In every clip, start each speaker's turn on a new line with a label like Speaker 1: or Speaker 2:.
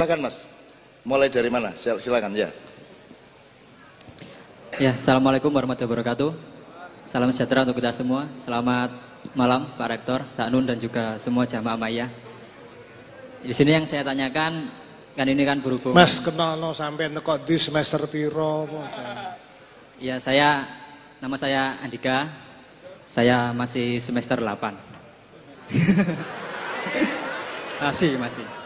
Speaker 1: Silakan Mas. Mulai dari mana? Sil- Silakan ya.
Speaker 2: Ya, Assalamualaikum warahmatullahi wabarakatuh. Salam sejahtera untuk kita semua. Selamat malam Pak Rektor, Cak Nun dan juga semua jamaah Maya. Di sini yang saya tanyakan, kan ini kan berhubung.
Speaker 3: Mas kenal no sampai neko di semester piro?
Speaker 2: Ya, saya nama saya Andika. Saya masih semester 8. masih, masih.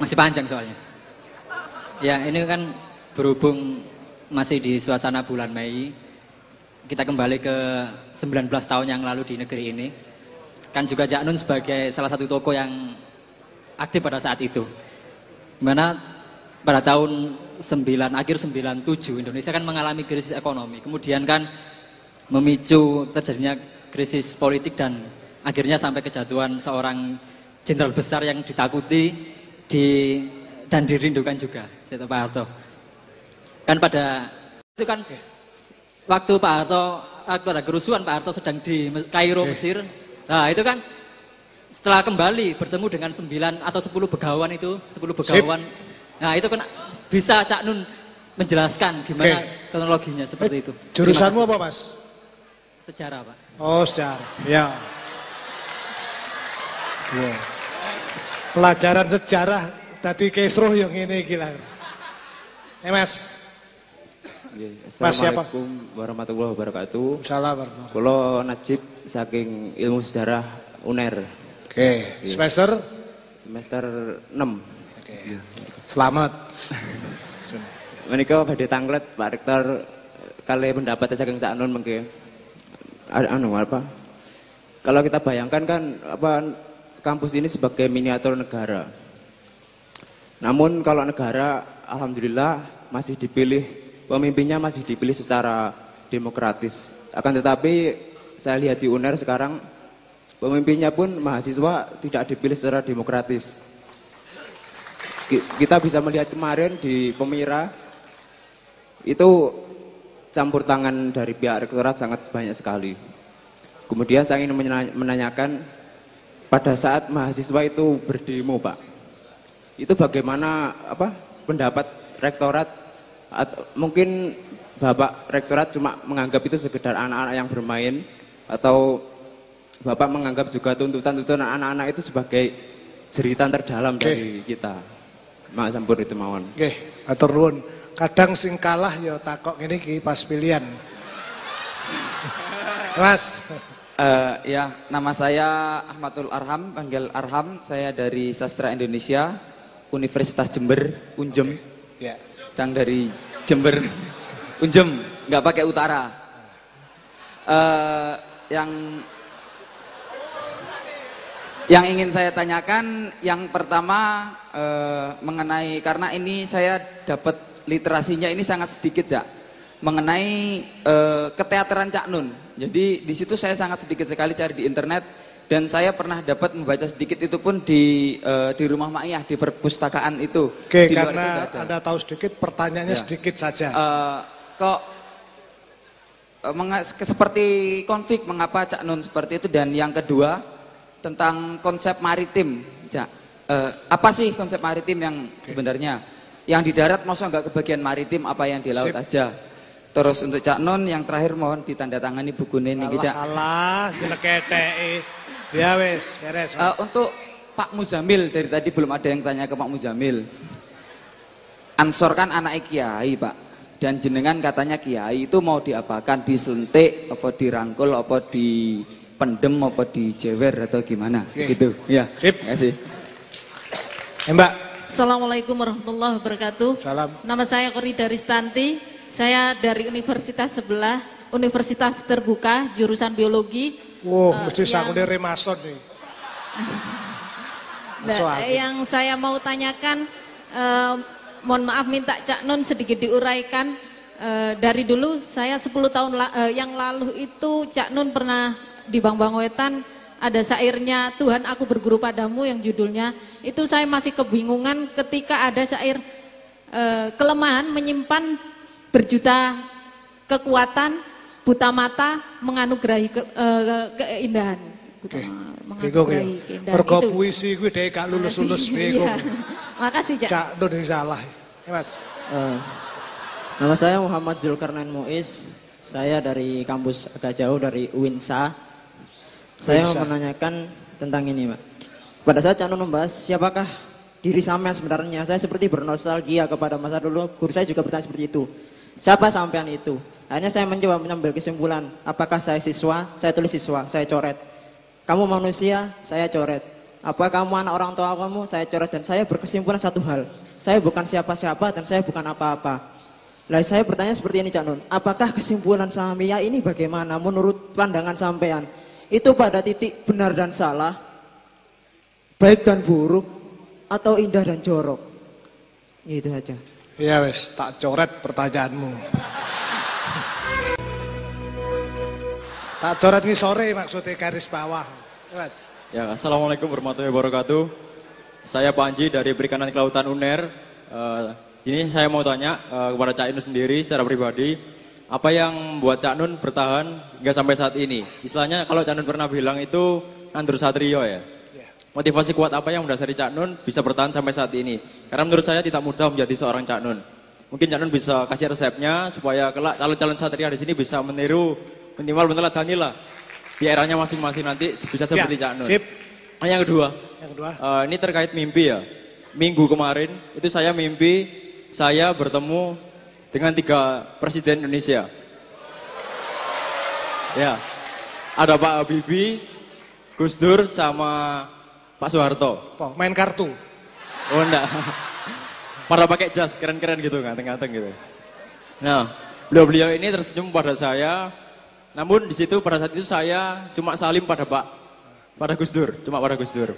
Speaker 2: Masih panjang soalnya. Ya, ini kan berhubung masih di suasana bulan Mei. Kita kembali ke 19 tahun yang lalu di negeri ini. Kan juga Cak Nun sebagai salah satu toko yang aktif pada saat itu. Di mana pada tahun 9 akhir 97 Indonesia kan mengalami krisis ekonomi. Kemudian kan memicu terjadinya krisis politik dan akhirnya sampai kejatuhan seorang jenderal besar yang ditakuti di dan dirindukan juga, Seto Pak Harto. Kan pada itu kan waktu Pak Harto waktu ada kerusuhan Pak Harto sedang di Kairo Mesir. Nah, itu kan setelah kembali bertemu dengan 9 atau 10 begawan itu, 10 begawan. Nah, itu kan bisa Cak Nun menjelaskan gimana
Speaker 3: Oke.
Speaker 2: kronologinya seperti
Speaker 3: Eh,
Speaker 2: itu.
Speaker 3: Jurusanmu apa Mas?
Speaker 2: Sejarah, Pak.
Speaker 3: Oh sejarah. Ya. Ya. Pelajaran sejarah tadi kesruh yang ini gila. Eh Mas, Mas, siapa?
Speaker 4: Assalamualaikum warahmatullahi wabarakatuh.
Speaker 3: Warno.
Speaker 4: Kulo Najib saking ilmu sejarah UNER
Speaker 3: Oke, semester.
Speaker 4: semester 6.
Speaker 3: Oke. Selamat.
Speaker 4: Menika badhe tanglet Pak Rektor kali pendapat saking Cak Nun mengke anu apa? Kalau kita bayangkan kan apa kampus ini sebagai miniatur negara. Namun kalau negara alhamdulillah masih dipilih pemimpinnya masih dipilih secara demokratis. Akan tetapi saya lihat di UNER sekarang pemimpinnya pun mahasiswa tidak dipilih secara demokratis. Ki- Kita bisa melihat kemarin di Pemira itu campur tangan dari pihak rektorat sangat banyak sekali. Kemudian saya ingin menanya- menanyakan pada saat mahasiswa itu berdemo, Pak. Itu bagaimana apa pendapat rektorat atau mungkin Bapak rektorat cuma menganggap itu sekedar anak-anak yang bermain atau Bapak menganggap juga tuntutan-tuntutan anak-anak itu sebagai jeritan terdalam
Speaker 3: Oke.
Speaker 4: dari kita. Mak Sampur itu mawon.
Speaker 3: Oke, atur nuwun. Kadang sing kalah ya takok ngene iki pas pilihan. Mas,
Speaker 5: Eh, ya, nama saya Ahmadul Arham, panggil Arham. Saya dari Sastra Indonesia, Universitas Jember, Unjem.
Speaker 3: ya.
Speaker 5: Yang dari Jember, Unjem, nggak pakai utara. Eh, yang yang ingin saya tanyakan, yang pertama eh, mengenai karena ini saya dapat literasinya ini sangat sedikit ya, mengenai eh, keteateran Cak Nun. Jadi di situ saya sangat sedikit sekali cari di internet dan saya pernah dapat membaca sedikit itu pun di eh, di rumah Ma'iyah di perpustakaan itu.
Speaker 3: Oke,
Speaker 5: Di
Speaker 3: karena
Speaker 5: itu.
Speaker 3: Anda tahu sedikit, pertanyaannya
Speaker 5: Ya.
Speaker 3: sedikit saja.
Speaker 5: Eh, kok ke- seperti konflik mengapa Cak Nun seperti itu dan yang kedua tentang konsep maritim Cak Eh, apa sih konsep maritim yang sebenarnya yang di darat maksudnya nggak kebagian maritim apa yang di laut
Speaker 3: Sip.
Speaker 5: aja terus untuk Cak Nun yang terakhir mohon ditandatangani buku ini Cak
Speaker 3: alah, jelek keteke. Ya wes, beres.
Speaker 5: Eh,
Speaker 3: Mas.
Speaker 5: untuk Pak Muzamil dari tadi belum ada yang tanya ke Pak Muzamil. Ansor kan anak Kiai Pak. Dan jenengan katanya Kiai itu mau diapakan? Disentik, apa dirangkul, apa dipendem, apa dijewer atau gimana?
Speaker 3: Oke.
Speaker 5: Gitu. Ya.
Speaker 3: Sip.
Speaker 5: Kasih.
Speaker 3: Eh, Mbak,
Speaker 6: Assalamualaikum warahmatullahi wabarakatuh.
Speaker 3: salam.
Speaker 6: Nama saya Korida Ristanti. Saya dari universitas sebelah, Universitas Terbuka, jurusan biologi.
Speaker 3: Wow,
Speaker 6: Eh,
Speaker 3: mesti
Speaker 6: yang-
Speaker 3: sakunde remason nih.
Speaker 6: Nah, yang saya mau tanyakan, eh, mohon maaf minta Cak Nun sedikit diuraikan. Eh, dari dulu saya 10 tahun la- eh, yang lalu itu Cak Nun pernah di Bang Bang Wetan ada syairnya Tuhan aku berguru padamu yang judulnya itu saya masih kebingungan ketika ada syair eh, kelemahan menyimpan berjuta kekuatan buta mata menganugerahi ke- eh, keindahan Buta-
Speaker 3: Oke.
Speaker 6: Keindahan
Speaker 3: Mergo
Speaker 6: itu.
Speaker 3: puisi gue dhewe gak lulus-lulus
Speaker 6: Masih,
Speaker 3: bingung.
Speaker 6: iya. Makasih, Cak.
Speaker 3: Cak Nun yang salah. Ya, Mas.
Speaker 7: Eh, nama saya Muhammad Zulkarnain Muiz. Saya dari kampus agak jauh dari Uinsa. Saya mau menanyakan tentang ini, Pak. Pada saat Cak Nun membahas siapakah diri sampean sebenarnya, saya seperti bernostalgia kepada masa dulu. Guru saya juga bertanya seperti itu. Siapa sampean itu? Akhirnya saya mencoba mengambil kesimpulan. Apakah saya siswa? Saya tulis siswa, saya coret. Kamu manusia, saya coret. Apa kamu anak orang tua kamu, saya coret. Dan saya berkesimpulan satu hal. Saya bukan siapa-siapa dan saya bukan apa-apa. Lah saya bertanya seperti ini Cak Nun. Apakah kesimpulan Samia ini bagaimana menurut pandangan sampean? Itu pada titik benar dan salah, baik dan buruk, atau indah dan jorok? Itu aja.
Speaker 3: Ya wes, tak coret pertanyaanmu. tak coret ini sore maksudnya garis bawah. Mas.
Speaker 8: Ya, Assalamualaikum warahmatullahi wabarakatuh. Saya Panji dari Perikanan Kelautan UNER. Eh, ini saya mau tanya eh, kepada Cak Nun sendiri secara pribadi, apa yang membuat Cak Nun bertahan hingga sampai saat ini? Istilahnya kalau Cak Nun pernah bilang itu Nandur Satrio ya. Motivasi kuat apa yang mendasari Cak Nun bisa bertahan sampai saat ini? Karena menurut saya tidak mudah menjadi seorang Cak Nun. Mungkin Cak Nun bisa kasih resepnya supaya kelak calon-calon satria di sini bisa meniru minimal meneladani lah di eranya masing-masing nanti bisa seperti
Speaker 3: Ya,
Speaker 8: Cak Nun.
Speaker 3: sip.
Speaker 8: Nah, yang kedua,
Speaker 3: Yang kedua.
Speaker 8: eh, ini terkait mimpi ya. Minggu kemarin itu saya mimpi saya bertemu dengan tiga presiden Indonesia. Ya, ada Pak Habibie, Gus Dur, sama Pak Soeharto.
Speaker 3: Po, main kartu.
Speaker 8: Oh enggak. Pada pakai jas keren-keren gitu, ganteng-ganteng gitu. Nah, beliau-beliau ini tersenyum pada saya. Namun di situ pada saat itu saya cuma salim pada Pak, pada Gus Dur, cuma pada Gus Dur.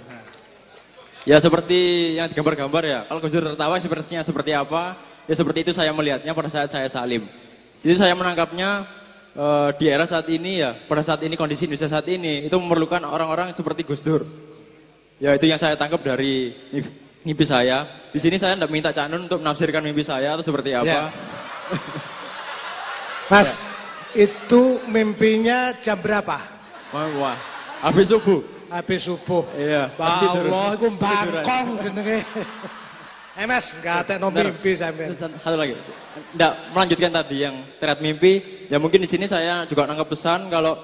Speaker 8: Ya seperti yang digambar-gambar ya. Kalau Gus Dur tertawa sepertinya seperti apa? Ya seperti itu saya melihatnya pada saat saya salim. Jadi saya menangkapnya eh, di era saat ini ya, pada saat ini kondisi Indonesia saat ini itu memerlukan orang-orang seperti Gus Dur. Ya itu yang saya tangkap dari mimpi, saya. Di sini saya tidak minta Cak Nun untuk menafsirkan mimpi saya atau seperti apa.
Speaker 3: Ya. Mas, itu mimpinya jam berapa?
Speaker 8: Wah, wah. Habis subuh.
Speaker 3: Habis subuh.
Speaker 8: Iya,
Speaker 3: Pak
Speaker 8: pasti.
Speaker 3: Allah,
Speaker 8: tiduran.
Speaker 3: bangkong jenenge. Eh mas, nggak ada no mimpi sampai.
Speaker 8: Satu lagi. Nggak, melanjutkan tadi yang terkait mimpi. Ya mungkin di sini saya juga nangkep pesan kalau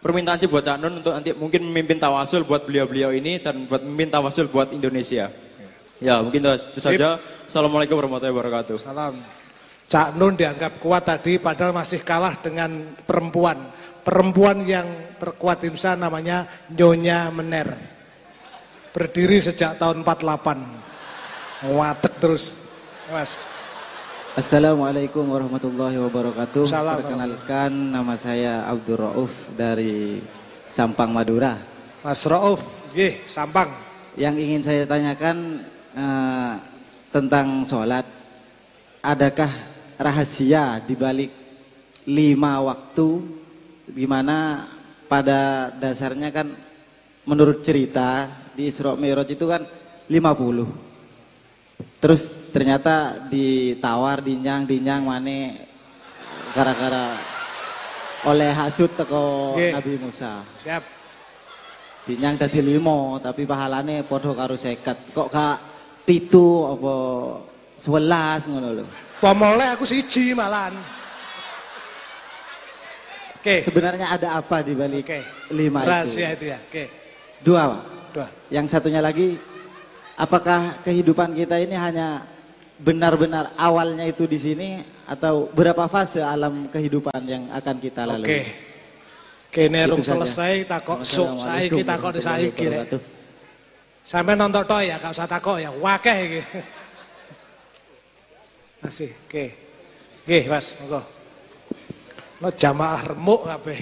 Speaker 8: permintaan sih buat Cak Nun untuk nanti mungkin memimpin tawasul buat beliau-beliau ini dan buat memimpin tawasul buat Indonesia. Ya mungkin itu saja. Assalamualaikum warahmatullahi wabarakatuh.
Speaker 3: Salam. Cak Nun dianggap kuat tadi padahal masih kalah dengan perempuan. Perempuan yang terkuat di Indonesia namanya Nyonya Mener. Berdiri sejak tahun 48. Watek terus. Mas,
Speaker 9: Assalamualaikum warahmatullahi wabarakatuh.
Speaker 3: Salam.
Speaker 9: Perkenalkan nama saya Abdul Rauf dari Sampang Madura.
Speaker 3: Mas Rauf, ye, Sampang.
Speaker 9: Yang ingin saya tanyakan eh, tentang sholat, adakah rahasia di balik lima waktu, di mana pada dasarnya kan menurut cerita di Isra Mi'raj itu kan 50. Terus ternyata ditawar dinyang dinyang mane gara-gara oleh hasut teko
Speaker 3: Nggih.
Speaker 9: Nabi Musa.
Speaker 3: Siap.
Speaker 9: Dinyang dadi limo tapi pahalane padha karo seket. Kok gak pitu apa sewelas ngono lho.
Speaker 3: Pomole aku siji malahan. Oke.
Speaker 9: Sebenarnya ada apa di balik
Speaker 3: Oke.
Speaker 9: lima
Speaker 3: Rahasia
Speaker 9: itu?
Speaker 3: itu ya. Oke.
Speaker 9: Dua, Pak.
Speaker 3: Dua.
Speaker 9: Yang satunya lagi, apakah kehidupan kita ini hanya benar-benar awalnya itu di sini atau berapa fase alam kehidupan yang akan kita lalui?
Speaker 3: Oke. Kene
Speaker 9: Itu
Speaker 3: rung selesai takok sok saiki takok di saiki rek. Sampai nonton toh ya, gak usah takok ya, wakeh iki. Masih, oke. Oke, Mas, monggo. No jamaah remuk kabeh.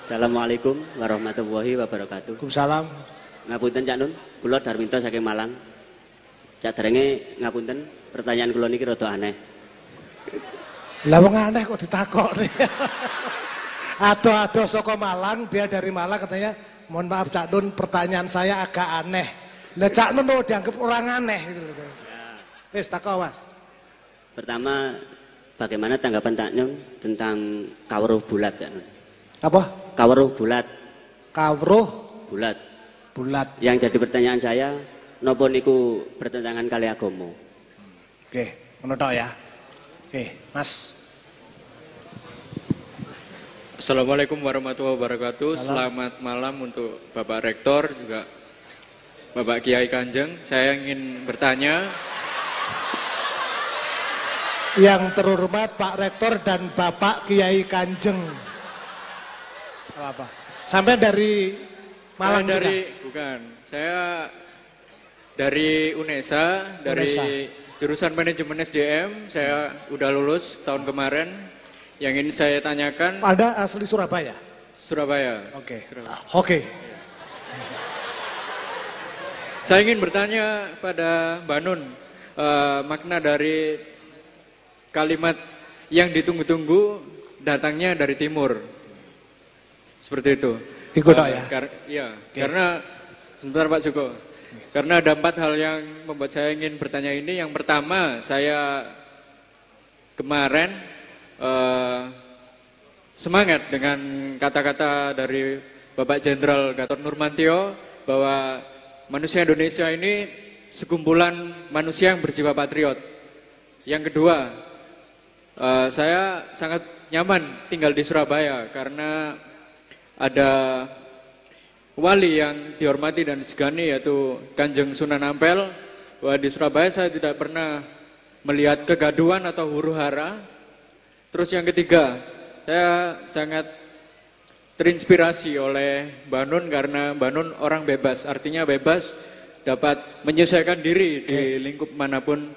Speaker 10: Assalamualaikum warahmatullahi wabarakatuh.
Speaker 3: Waalaikumsalam.
Speaker 10: Ngapunten Cak Nun, kula Darminto saking Malang. Cak derenge ngapunten, pertanyaan kula niki rada aneh.
Speaker 3: Lah wong aneh kok ditakok nih. Ado-ado saka Malang, dia dari Malang katanya, mohon maaf Cak Nun, pertanyaan saya agak aneh. Lah Cak Nun tuh dianggap orang aneh gitu loh. Wis takok Mas.
Speaker 10: Pertama, bagaimana tanggapan Cak Nun tentang kawruh bulat Cak Nun?
Speaker 3: Apa?
Speaker 10: Kawruh bulat,
Speaker 3: Kawruh
Speaker 10: bulat.
Speaker 3: Bulat.
Speaker 10: Yang jadi pertanyaan saya, nopo niku bertentangan kali agama.
Speaker 3: Oke, ngono tok ya. Oke, Mas.
Speaker 11: Assalamualaikum warahmatullahi wabarakatuh.
Speaker 3: Salam.
Speaker 11: Selamat malam untuk Bapak Rektor juga Bapak Kiai Kanjeng. Saya ingin bertanya,
Speaker 3: Yang terhormat Pak Rektor dan Bapak Kiai Kanjeng. Apa apa? Sampai dari Malang
Speaker 11: saya dari
Speaker 3: juga.
Speaker 11: Bukan, saya dari UNESA, dari
Speaker 3: UNESA.
Speaker 11: jurusan manajemen SDM. Saya udah lulus tahun kemarin. Yang ingin saya tanyakan
Speaker 3: Anda asli Surabaya?
Speaker 11: Surabaya.
Speaker 3: Oke.
Speaker 11: Surabaya.
Speaker 3: Oke.
Speaker 11: Saya ingin bertanya pada Mbak Nun, eh, makna dari kalimat yang ditunggu-tunggu datangnya dari timur. Seperti itu.
Speaker 3: Ikut,
Speaker 11: Eh,
Speaker 3: Dok, ya?
Speaker 11: kar- iya, karena sebentar Pak Joko. Karena ada empat hal yang membuat saya ingin bertanya ini. Yang pertama, saya kemarin eh, semangat dengan kata-kata dari Bapak Jenderal Gatot Nurmantio bahwa manusia Indonesia ini sekumpulan manusia yang berjiwa patriot. Yang kedua, eh, saya sangat nyaman tinggal di Surabaya karena ada wali yang dihormati dan disegani yaitu Kanjeng Sunan Ampel bahwa di Surabaya saya tidak pernah melihat kegaduhan atau huru hara. Terus yang ketiga, saya sangat terinspirasi oleh Mbak Nun karena Mbak Nun orang bebas, artinya bebas dapat menyesuaikan diri di lingkup mana pun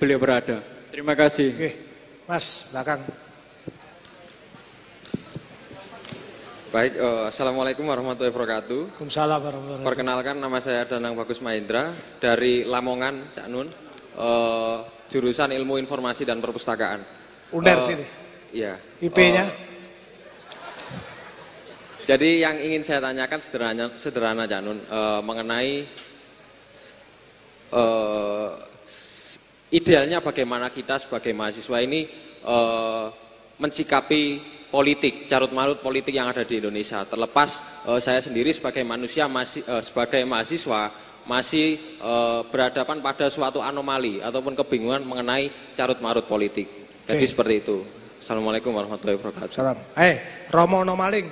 Speaker 11: beliau berada. Terima kasih.
Speaker 3: Oke. Mas, belakang.
Speaker 12: Baik, eh, Assalamualaikum warahmatullahi wabarakatuh.
Speaker 3: Waalaikumsalam warahmatullahi wabarakatuh.
Speaker 12: Perkenalkan nama saya Danang Bagus Mahendra dari Lamongan, Cak Nun, eh, jurusan Ilmu Informasi dan Perpustakaan.
Speaker 3: Uner
Speaker 12: Eh,
Speaker 3: sini.
Speaker 12: Iya.
Speaker 3: IP-nya?
Speaker 12: Jadi yang ingin saya tanyakan sederhana, sederhana Cak Nun, eh, mengenai s- idealnya bagaimana kita sebagai mahasiswa ini eh, mensikapi politik, carut marut politik yang ada di Indonesia. Terlepas eh, saya sendiri sebagai manusia masih eh, sebagai mahasiswa masih eh, berhadapan pada suatu anomali ataupun kebingungan mengenai carut marut politik. Jadi
Speaker 3: Oke.
Speaker 12: seperti itu. Assalamualaikum warahmatullahi wabarakatuh.
Speaker 3: Salam. Eh, Romo no maling.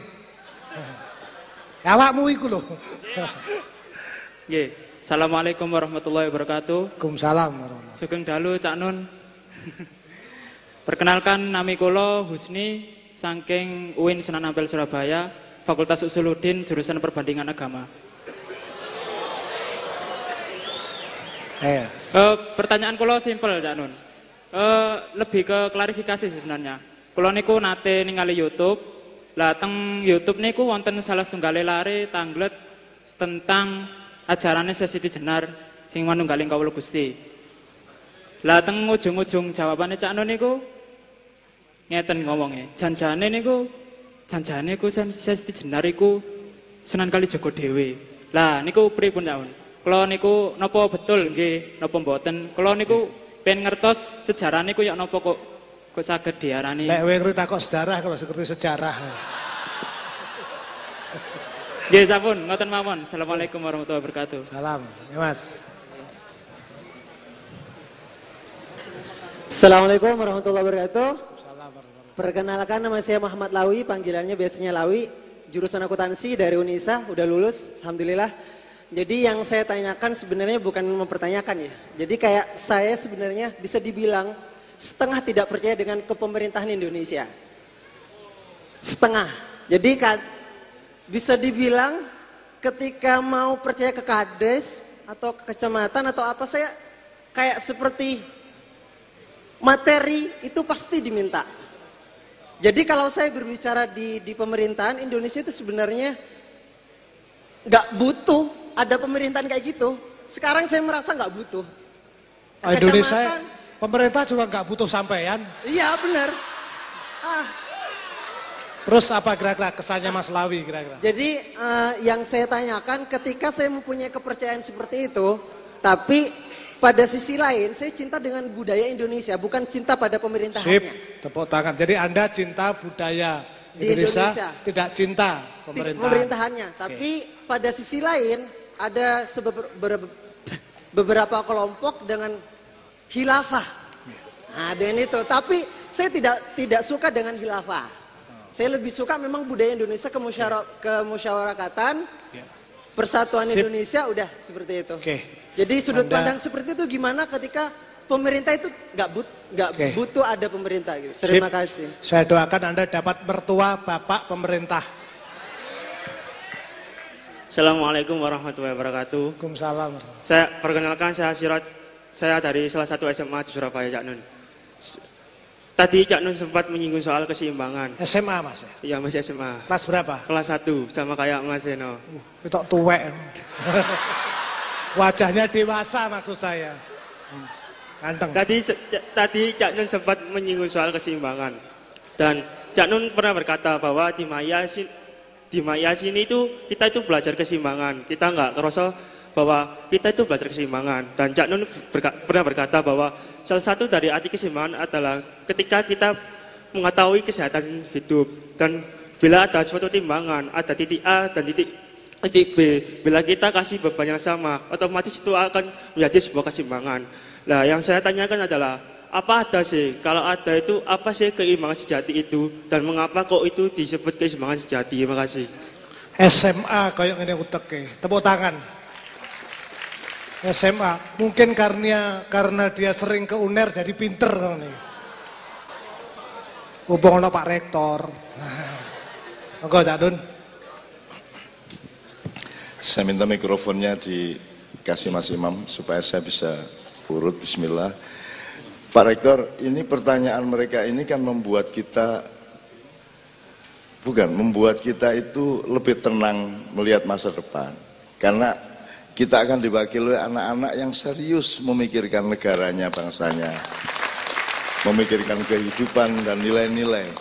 Speaker 3: Ya, Awakmu iku lho.
Speaker 13: Nggih. Assalamualaikum warahmatullahi wabarakatuh.
Speaker 3: Waalaikumsalam warahmatullahi
Speaker 13: Sugeng dalu Cak Nun. Perkenalkan nami kula Husni saking UIN Sunan Ampel Surabaya, Fakultas Usuluddin jurusan Perbandingan Agama.
Speaker 3: Eh,
Speaker 13: Eh, pertanyaan kula simpel Cak Nun. Eh, lebih ke klarifikasi sebenarnya. Kula niku nate ningali YouTube. Lah teng YouTube niku wonten salah setunggal lare tanglet tentang ajarane Sesiti Jenar sing manunggaling kawula Gusti. Lah teng ujung-ujung jawabane Cak Nun niku ngeten ngomongnya. Janjane niku janjane ku Sen- Sesiti Jenar iku Sunan Kalijaga dhewe. Lah niku pripun Cak Nun? Kula niku napa betul nggih napa mboten? Kula niku pengen ngertos sejarah niku ya napa kok kok saged diarani
Speaker 3: Lek kowe ngerti takok sejarah kalau seperti sejarah.
Speaker 13: Nggih sampun, ngoten mawon. Assalamualaikum warahmatullahi wabarakatuh.
Speaker 3: Salam. Ya, Mas.
Speaker 14: Assalamualaikum warahmatullahi wabarakatuh. Perkenalkan nama saya Muhammad Lawi, panggilannya biasanya Lawi, jurusan akuntansi dari Unisa, udah lulus, alhamdulillah. Jadi yang saya tanyakan sebenarnya bukan mempertanyakan ya. Jadi kayak saya sebenarnya bisa dibilang setengah tidak percaya dengan kepemerintahan Indonesia. Setengah. Jadi kan bisa dibilang ketika mau percaya ke kades atau ke kecamatan atau apa saya kayak seperti materi itu pasti diminta. Jadi kalau saya berbicara di di pemerintahan Indonesia itu sebenarnya nggak butuh ada pemerintahan kayak gitu. Sekarang saya merasa nggak butuh.
Speaker 3: Oh, Indonesia
Speaker 14: Kecamatan,
Speaker 3: pemerintah juga nggak butuh sampean.
Speaker 14: Iya benar. Ah,
Speaker 3: Terus apa kira-kira kesannya Mas Lawi kira-kira?
Speaker 14: jadi eh, yang saya tanyakan ketika saya mempunyai kepercayaan seperti itu, tapi pada sisi lain saya cinta dengan budaya Indonesia, bukan cinta pada
Speaker 3: Sip,
Speaker 14: pemerintahannya.
Speaker 3: tepuk tangan. Jadi Anda cinta budaya
Speaker 14: Di
Speaker 3: Indonesia,
Speaker 14: Indonesia.
Speaker 3: tidak cinta pemerintahan.
Speaker 14: pemerintahannya. Tapi pada sisi lain ada beberapa kelompok dengan khilafah. Nah, dengan itu. Tapi saya tidak tidak suka dengan khilafah. Saya lebih suka memang budaya Indonesia kemusyara, kemusyawarakatan, persatuan
Speaker 3: Sip.
Speaker 14: Indonesia udah seperti itu.
Speaker 3: Oke.
Speaker 14: Jadi sudut
Speaker 3: Anda-
Speaker 14: pandang seperti itu gimana ketika pemerintah itu nggak but
Speaker 3: Oke.
Speaker 14: butuh ada pemerintah gitu. Terima
Speaker 3: Sip.
Speaker 14: kasih.
Speaker 3: Saya doakan Anda dapat mertua Bapak pemerintah.
Speaker 15: Assalamualaikum warahmatullahi wabarakatuh.
Speaker 3: Waalaikumsalam.
Speaker 15: Saya perkenalkan saya Siraj, saya dari salah satu SMA di Surabaya Cak Nun. Tadi Cak Nun sempat menyinggung soal keseimbangan.
Speaker 3: SMA Mas ya?
Speaker 15: Iya masih SMA.
Speaker 3: Kelas berapa?
Speaker 15: Kelas 1 sama kayak Mas Eno.
Speaker 3: Itu tuwek. Wajahnya dewasa maksud saya. Hmm. Ganteng.
Speaker 15: Tadi tadi Cak Nun sempat menyinggung soal keseimbangan. Dan Cak Nun pernah berkata bahwa di Maya di Maya sini itu kita itu belajar keseimbangan. Kita nggak terasa bahwa kita itu belajar keseimbangan. Dan Cak Nun berka- pernah berkata bahwa salah satu dari arti keseimbangan adalah ketika kita mengetahui kesehatan hidup dan bila ada suatu timbangan, ada titik A dan titik titik B, bila kita kasih beban yang sama, otomatis itu akan menjadi sebuah keseimbangan. Nah, yang saya tanyakan adalah apa ada sih? Kalau ada itu apa sih keimbangan sejati itu dan mengapa kok itu disebut keseimbangan sejati? Terima kasih.
Speaker 3: SMA kayak ngene uteke. Tepuk tangan. SMA. Mungkin karena karena dia sering ke UNER jadi pinter nih. Hubung Pak Rektor. Enggak Cak Dun.
Speaker 1: Saya minta mikrofonnya dikasih Mas Imam supaya saya bisa urut bismillah. Pak Rektor, ini pertanyaan mereka ini kan membuat kita bukan membuat kita itu lebih tenang melihat masa depan. Karena kita akan diwakili oleh anak-anak yang serius memikirkan negaranya, bangsanya. Memikirkan kehidupan dan nilai-nilai.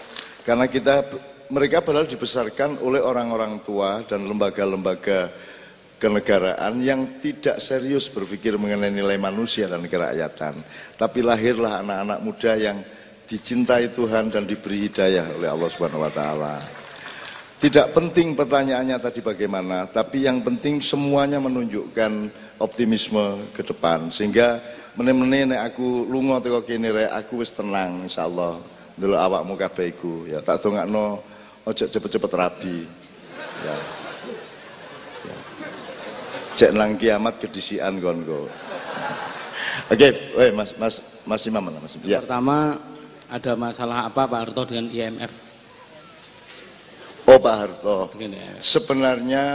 Speaker 1: Karena kita mereka padahal dibesarkan oleh orang-orang tua dan lembaga-lembaga kenegaraan yang tidak serius berpikir mengenai nilai manusia dan kerakyatan. Tapi lahirlah anak-anak muda yang dicintai Tuhan dan diberi hidayah oleh Allah Subhanahu wa taala. Tidak penting pertanyaannya tadi bagaimana, tapi yang penting semuanya menunjukkan optimisme ke depan. Sehingga meneh-meneh nek aku lunga teko kene rek aku wis tenang insyaallah. Ndelok awakmu kabeh iku ya tak dongakno ojo cepet-cepet rabi. Ya cek nang kiamat kedisian kon kok. Oke, weh, Mas Mas Mas Imam mana Mas? Ya.
Speaker 16: Pertama ada masalah apa Pak Harto dengan IMF?
Speaker 1: Oh Pak Harto. Sebenarnya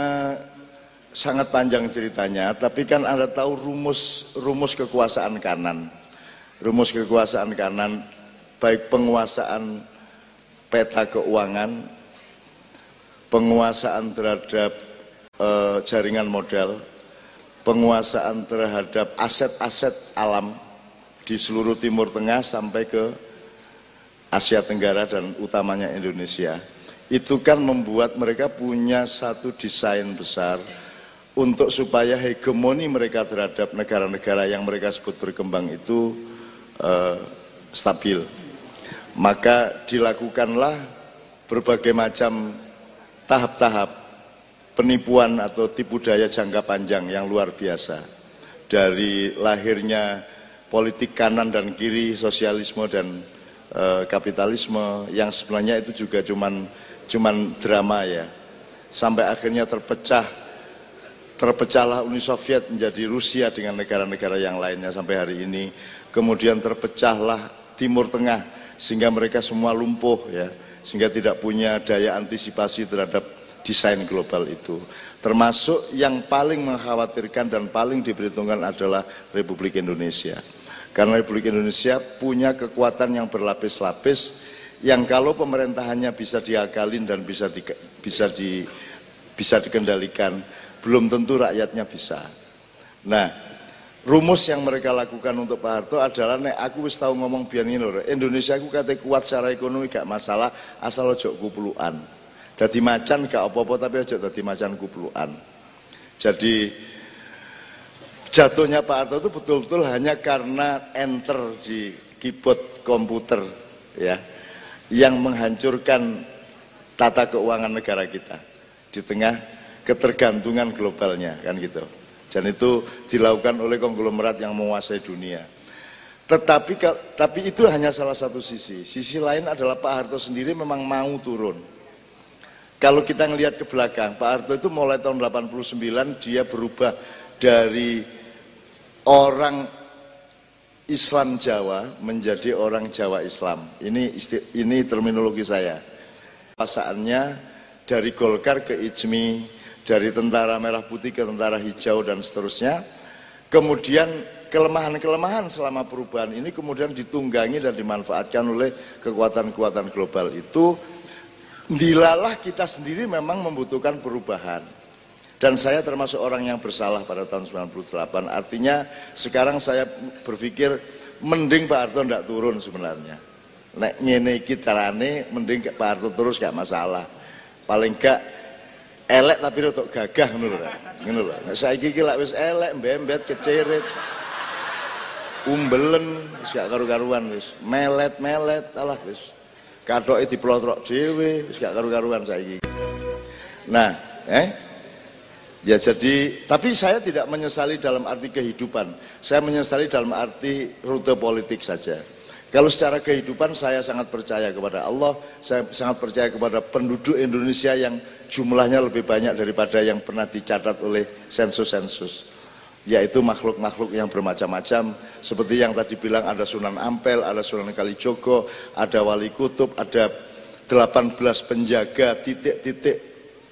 Speaker 1: sangat panjang ceritanya, tapi kan Anda tahu rumus rumus kekuasaan kanan. Rumus kekuasaan kanan baik penguasaan peta keuangan, penguasaan terhadap eh, jaringan modal, penguasaan terhadap aset-aset alam di seluruh Timur Tengah sampai ke Asia Tenggara dan utamanya Indonesia. Itu kan membuat mereka punya satu desain besar untuk supaya hegemoni mereka terhadap negara-negara yang mereka sebut berkembang itu eh, stabil. Maka dilakukanlah berbagai macam tahap-tahap penipuan atau tipu daya jangka panjang yang luar biasa. Dari lahirnya politik kanan dan kiri, sosialisme dan eh, kapitalisme yang sebenarnya itu juga cuman cuman drama ya. Sampai akhirnya terpecah terpecahlah Uni Soviet menjadi Rusia dengan negara-negara yang lainnya sampai hari ini. Kemudian terpecahlah Timur Tengah sehingga mereka semua lumpuh ya, sehingga tidak punya daya antisipasi terhadap desain global itu. Termasuk yang paling mengkhawatirkan dan paling diperhitungkan adalah Republik Indonesia. Karena Republik Indonesia punya kekuatan yang berlapis-lapis yang kalau pemerintahannya bisa diakalin dan bisa di, bisa di, bisa dikendalikan, belum tentu rakyatnya bisa. Nah, rumus yang mereka lakukan untuk Pak Harto adalah nek aku wis tahu ngomong biar ini Indonesia aku kata kuat secara ekonomi gak masalah asal ojo kupuluan. Dadi macan gak apa-apa tapi ojo dadi macan kupuluan. Jadi jatuhnya Pak Harto itu betul-betul hanya karena enter di keyboard komputer ya yang menghancurkan tata keuangan negara kita di tengah ketergantungan globalnya kan gitu. dan itu dilakukan oleh konglomerat yang menguasai dunia. Tetapi tapi itu hanya salah satu sisi. Sisi lain adalah Pak Harto sendiri memang mau turun. Kalau kita ngelihat ke belakang, Pak Harto itu mulai tahun 89 dia berubah dari orang Islam Jawa menjadi orang Jawa Islam. Ini ini terminologi saya. Pasaannya dari Golkar ke Ijmi, dari tentara merah putih ke tentara hijau dan seterusnya. Kemudian kelemahan-kelemahan selama perubahan ini kemudian ditunggangi dan dimanfaatkan oleh kekuatan-kekuatan global itu dilalah kita sendiri memang membutuhkan perubahan. Dan saya termasuk orang yang bersalah pada tahun 98 artinya sekarang saya berpikir mending Pak Harto tidak turun sebenarnya. Nek ngene iki carane mending Pak Harto terus gak masalah. Paling gak elek tapi untuk gagah lho ngono lho. Nek saiki iki lak wis elek mbembet kecerit umbelen gak karu-karuan wis. Melet-melet alah wis kathoke diplotrok dhewe wis gak karu-karuan saiki. Nah eh? Ya jadi tapi saya tidak menyesali dalam arti kehidupan. Saya menyesali dalam arti rute politik saja. Kalau secara kehidupan saya sangat percaya kepada Allah, saya sangat percaya kepada penduduk Indonesia yang jumlahnya lebih banyak daripada yang pernah dicatat oleh sensus-sensus yaitu makhluk-makhluk yang bermacam-macam. Seperti yang tadi bilang ada Sunan Ampel, ada Sunan Kalijogo, ada Wali Kutub, ada 18 penjaga titik-titik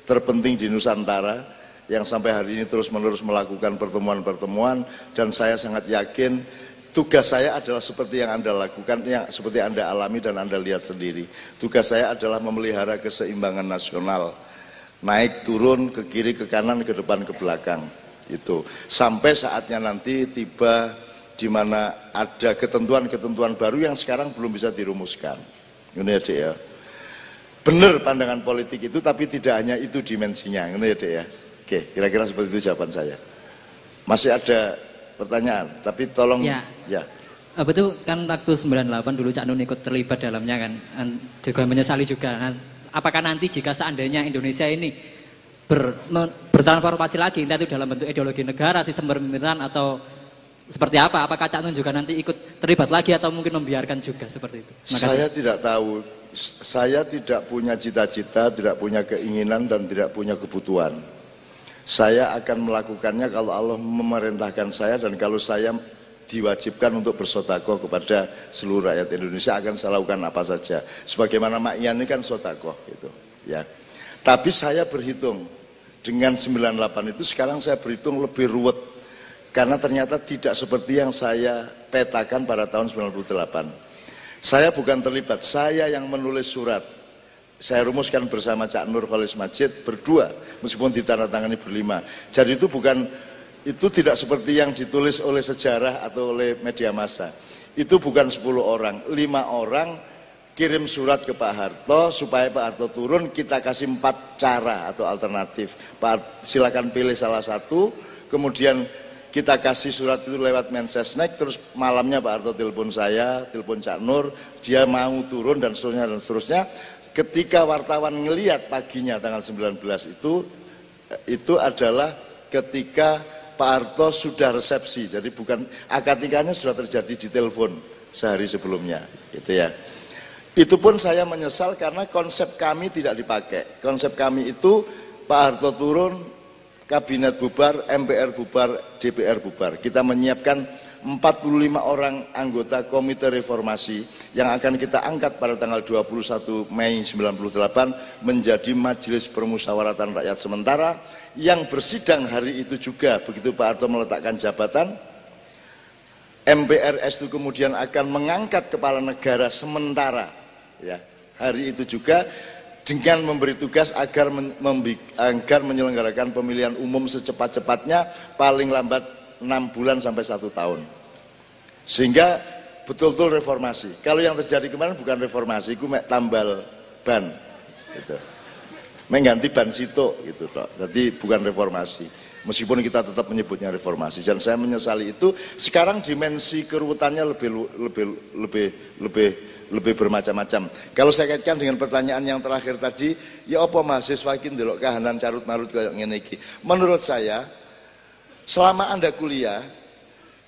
Speaker 1: terpenting di Nusantara yang sampai hari ini terus-menerus melakukan pertemuan-pertemuan. Dan saya sangat yakin tugas saya adalah seperti yang Anda lakukan, yang seperti Anda alami dan Anda lihat sendiri. Tugas saya adalah memelihara keseimbangan nasional, naik turun ke kiri ke kanan ke depan ke belakang itu. Sampai saatnya nanti tiba di mana ada ketentuan-ketentuan baru yang sekarang belum bisa dirumuskan. Ini ya dek ya. Benar pandangan politik itu tapi tidak hanya itu dimensinya. Ini ya dek ya. Oke kira-kira seperti itu jawaban saya. Masih ada pertanyaan? Tapi tolong
Speaker 2: ya,
Speaker 1: ya.
Speaker 2: betul kan waktu 98 dulu Cak Nun ikut terlibat dalamnya kan. Juga menyesali juga. Nah, apakah nanti jika seandainya Indonesia ini ber, bertransformasi lagi entah itu dalam bentuk ideologi negara, sistem pemerintahan atau seperti apa? Apakah Cak Nun juga nanti ikut terlibat lagi atau mungkin membiarkan juga seperti itu?
Speaker 1: Makasih. Saya tidak tahu. Saya tidak punya cita-cita, tidak punya keinginan dan tidak punya kebutuhan. Saya akan melakukannya kalau Allah memerintahkan saya dan kalau saya diwajibkan untuk bersotako kepada seluruh rakyat Indonesia akan saya lakukan apa saja. Sebagaimana Mak Ian ini kan sotako gitu. Ya. Tapi saya berhitung dengan 98 itu sekarang saya berhitung lebih ruwet karena ternyata tidak seperti yang saya petakan pada tahun 98. Saya bukan terlibat, saya yang menulis surat. Saya rumuskan bersama Cak Nur Khalis Majid berdua meskipun ditandatangani berlima. Jadi itu bukan itu tidak seperti yang ditulis oleh sejarah atau oleh media massa. Itu bukan 10 orang, lima orang kirim surat ke Pak Harto supaya Pak Harto turun kita kasih empat cara atau alternatif. Pak silakan pilih salah satu kemudian kita kasih surat itu lewat Mensesnek terus malamnya Pak Harto telepon saya telepon Cak Nur dia mau turun dan seterusnya dan seterusnya. Ketika wartawan ngelihat paginya tanggal 19 itu itu adalah ketika Pak Harto sudah resepsi. Jadi bukan akad nikahnya sudah terjadi di telepon sehari sebelumnya gitu ya itu pun saya menyesal karena konsep kami tidak dipakai. Konsep kami itu Pak Harto turun, kabinet bubar, MPR bubar, DPR bubar. Kita menyiapkan 45 orang anggota komite reformasi yang akan kita angkat pada tanggal 21 Mei 98 menjadi majelis permusyawaratan rakyat sementara yang bersidang hari itu juga begitu Pak Harto meletakkan jabatan MPRS itu kemudian akan mengangkat kepala negara sementara ya. Hari itu juga dengan memberi tugas agar agar menyelenggarakan pemilihan umum secepat-cepatnya paling lambat enam bulan sampai satu tahun. Sehingga betul-betul reformasi. Kalau yang terjadi kemarin bukan reformasi itu tambal ban gitu. Mengganti ban situ gitu toh. jadi bukan reformasi. Meskipun kita tetap menyebutnya reformasi. Dan saya menyesali itu sekarang dimensi keruwetannya lebih lebih lebih lebih lebih bermacam-macam. Kalau saya kaitkan dengan pertanyaan yang terakhir tadi, ya apa mahasiswa ini delok kahanan carut marut kayak ngene iki. Menurut saya selama Anda kuliah,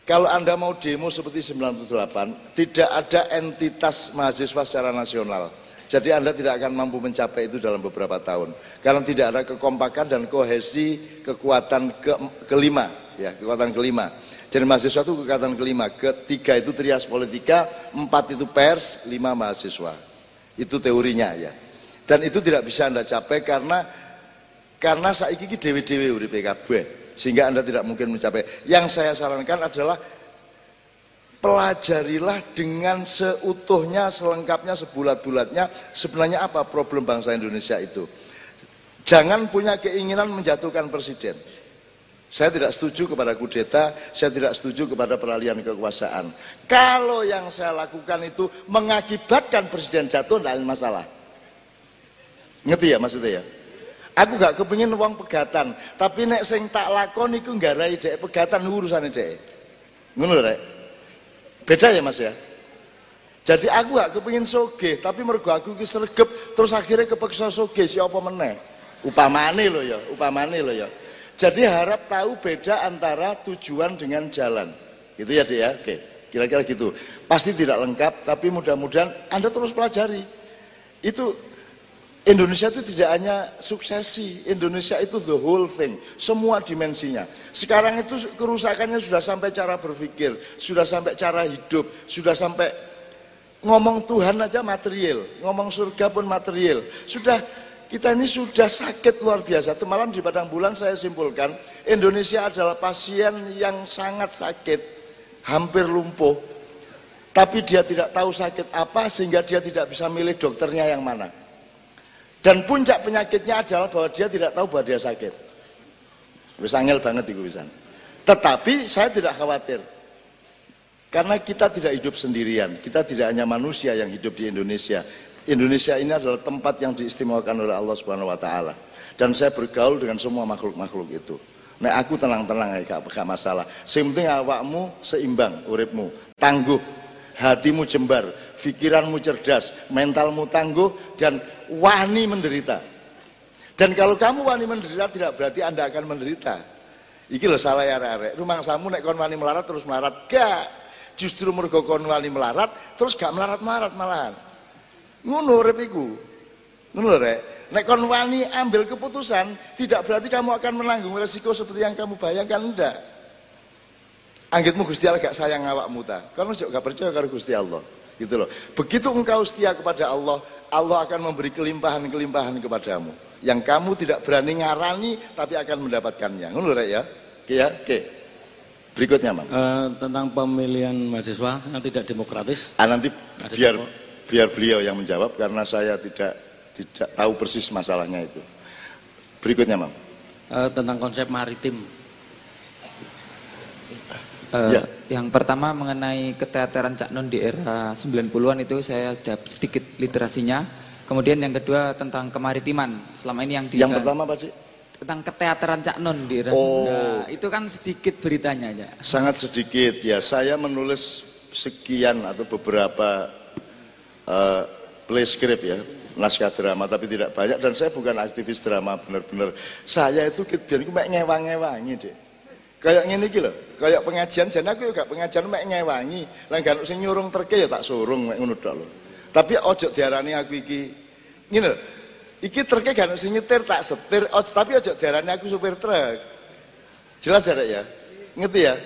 Speaker 1: kalau Anda mau demo seperti 98, tidak ada entitas mahasiswa secara nasional. Jadi Anda tidak akan mampu mencapai itu dalam beberapa tahun. Karena tidak ada kekompakan dan kohesi kekuatan ke, kelima, ya, kekuatan kelima. Jadi mahasiswa itu kekuatan kelima, ketiga itu trias politika, empat itu pers, lima mahasiswa. Itu teorinya ya. Dan itu tidak bisa Anda capai karena karena saiki iki dewe-dewe uripe kabeh sehingga Anda tidak mungkin mencapai. Yang saya sarankan adalah pelajarilah dengan seutuhnya, selengkapnya, sebulat-bulatnya sebenarnya apa problem bangsa Indonesia itu. Jangan punya keinginan menjatuhkan presiden. Saya tidak setuju kepada kudeta, saya tidak setuju kepada peralihan kekuasaan. Kalau yang saya lakukan itu mengakibatkan presiden jatuh, tidak ada masalah. Ngerti ya maksudnya ya? Aku gak kepingin uang pegatan, tapi nek sing tak lakon iku nggarai dek pegatan urusane dek. Ngono rek. Beda ya Mas ya? Jadi aku gak kepingin soge, tapi mergo aku ki terus akhirnya kepeksa soge si apa meneh. Upamane lo ya, upamane lo ya. Jadi harap tahu beda antara tujuan dengan jalan. Gitu ya Dek ya? Oke, kira-kira gitu. Pasti tidak lengkap, tapi mudah-mudahan Anda terus pelajari. Itu Indonesia itu tidak hanya suksesi, Indonesia itu the whole thing, semua dimensinya. Sekarang itu kerusakannya sudah sampai cara berpikir, sudah sampai cara hidup, sudah sampai ngomong Tuhan aja material, ngomong surga pun material. Sudah kita ini sudah sakit luar biasa. Semalam di Padang Bulan saya simpulkan, Indonesia adalah pasien yang sangat sakit, hampir lumpuh. Tapi dia tidak tahu sakit apa sehingga dia tidak bisa milih dokternya yang mana. Dan puncak penyakitnya adalah bahwa dia tidak tahu bahwa dia sakit. Bisa angel banget itu bisa. Tetapi saya tidak khawatir. Karena kita tidak hidup sendirian. Kita tidak hanya manusia yang hidup di Indonesia. Indonesia ini adalah tempat yang diistimewakan oleh Allah Subhanahu wa taala. Dan saya bergaul dengan semua makhluk-makhluk itu. Nah aku tenang-tenang ya, gak, gak masalah. Yang penting awakmu seimbang uripmu, tangguh, hatimu jembar, pikiranmu cerdas, mentalmu tangguh dan wani menderita. Dan kalau kamu wani menderita tidak berarti Anda akan menderita. Iki loh salah ya arek Rumah samu nek kon wani melarat terus melarat. Gak. Justru mergo kon wani melarat terus gak melarat-melarat malahan. Ngono urip iku. Ngono rek. Nek kon wani ambil keputusan tidak berarti kamu akan menanggung resiko seperti yang kamu bayangkan enggak. Anggitmu Gusti Allah gak sayang awakmu ta. Kamu juga gak percaya karo Gusti Allah. Gitu loh. Begitu engkau setia kepada Allah, Allah akan memberi kelimpahan-kelimpahan kepadamu yang kamu tidak berani ngarani tapi akan mendapatkannya. Ngono rek ya. Oke ya, oke. Berikutnya, Mam.
Speaker 16: Uh, tentang pemilihan mahasiswa yang tidak demokratis.
Speaker 1: Ah, nanti biar biar beliau yang menjawab karena saya tidak tidak tahu persis masalahnya itu. Berikutnya, Mam.
Speaker 16: Uh, tentang konsep maritim.
Speaker 5: Uh, ya. Yang pertama mengenai keteateran Cak Nun di era 90-an itu saya sudah sedikit literasinya. Kemudian yang kedua tentang kemaritiman. Selama ini yang di
Speaker 1: Yang pertama Pak Cik?
Speaker 5: Tentang keteateran Cak Nun di era
Speaker 1: oh.
Speaker 5: nah, itu kan sedikit beritanya ya.
Speaker 1: Sangat sedikit ya. Saya menulis sekian atau beberapa uh, play script ya naskah drama tapi tidak banyak dan saya bukan aktivis drama benar-benar saya itu biar aku ngewang-ngewangi deh Kayak ngene iki kayak pengajian jan aku juga pengajian mek ngewangi. Lah gak sing nyurung terke ya tak surung mek ngono tok. Tapi ojo diarani aku iki ngene. Iki terke gak sing nyetir tak setir, ojo, tapi ojo diarani aku supir truk. Jelas ya, ya? Ngerti ya?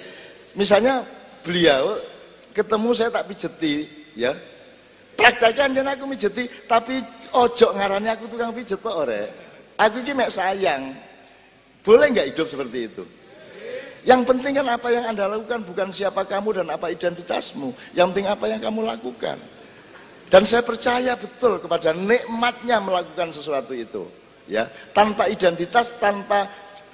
Speaker 1: Misalnya beliau ketemu saya tak pijeti, ya. Prakteknya jan aku mijeti, tapi ojo ngarani aku tukang pijet kok ore. Aku iki mek sayang. Boleh nggak hidup seperti itu? Yang penting kan apa yang Anda lakukan bukan siapa kamu dan apa identitasmu. Yang penting apa yang kamu lakukan. Dan saya percaya betul kepada nikmatnya melakukan sesuatu itu. Ya, tanpa identitas, tanpa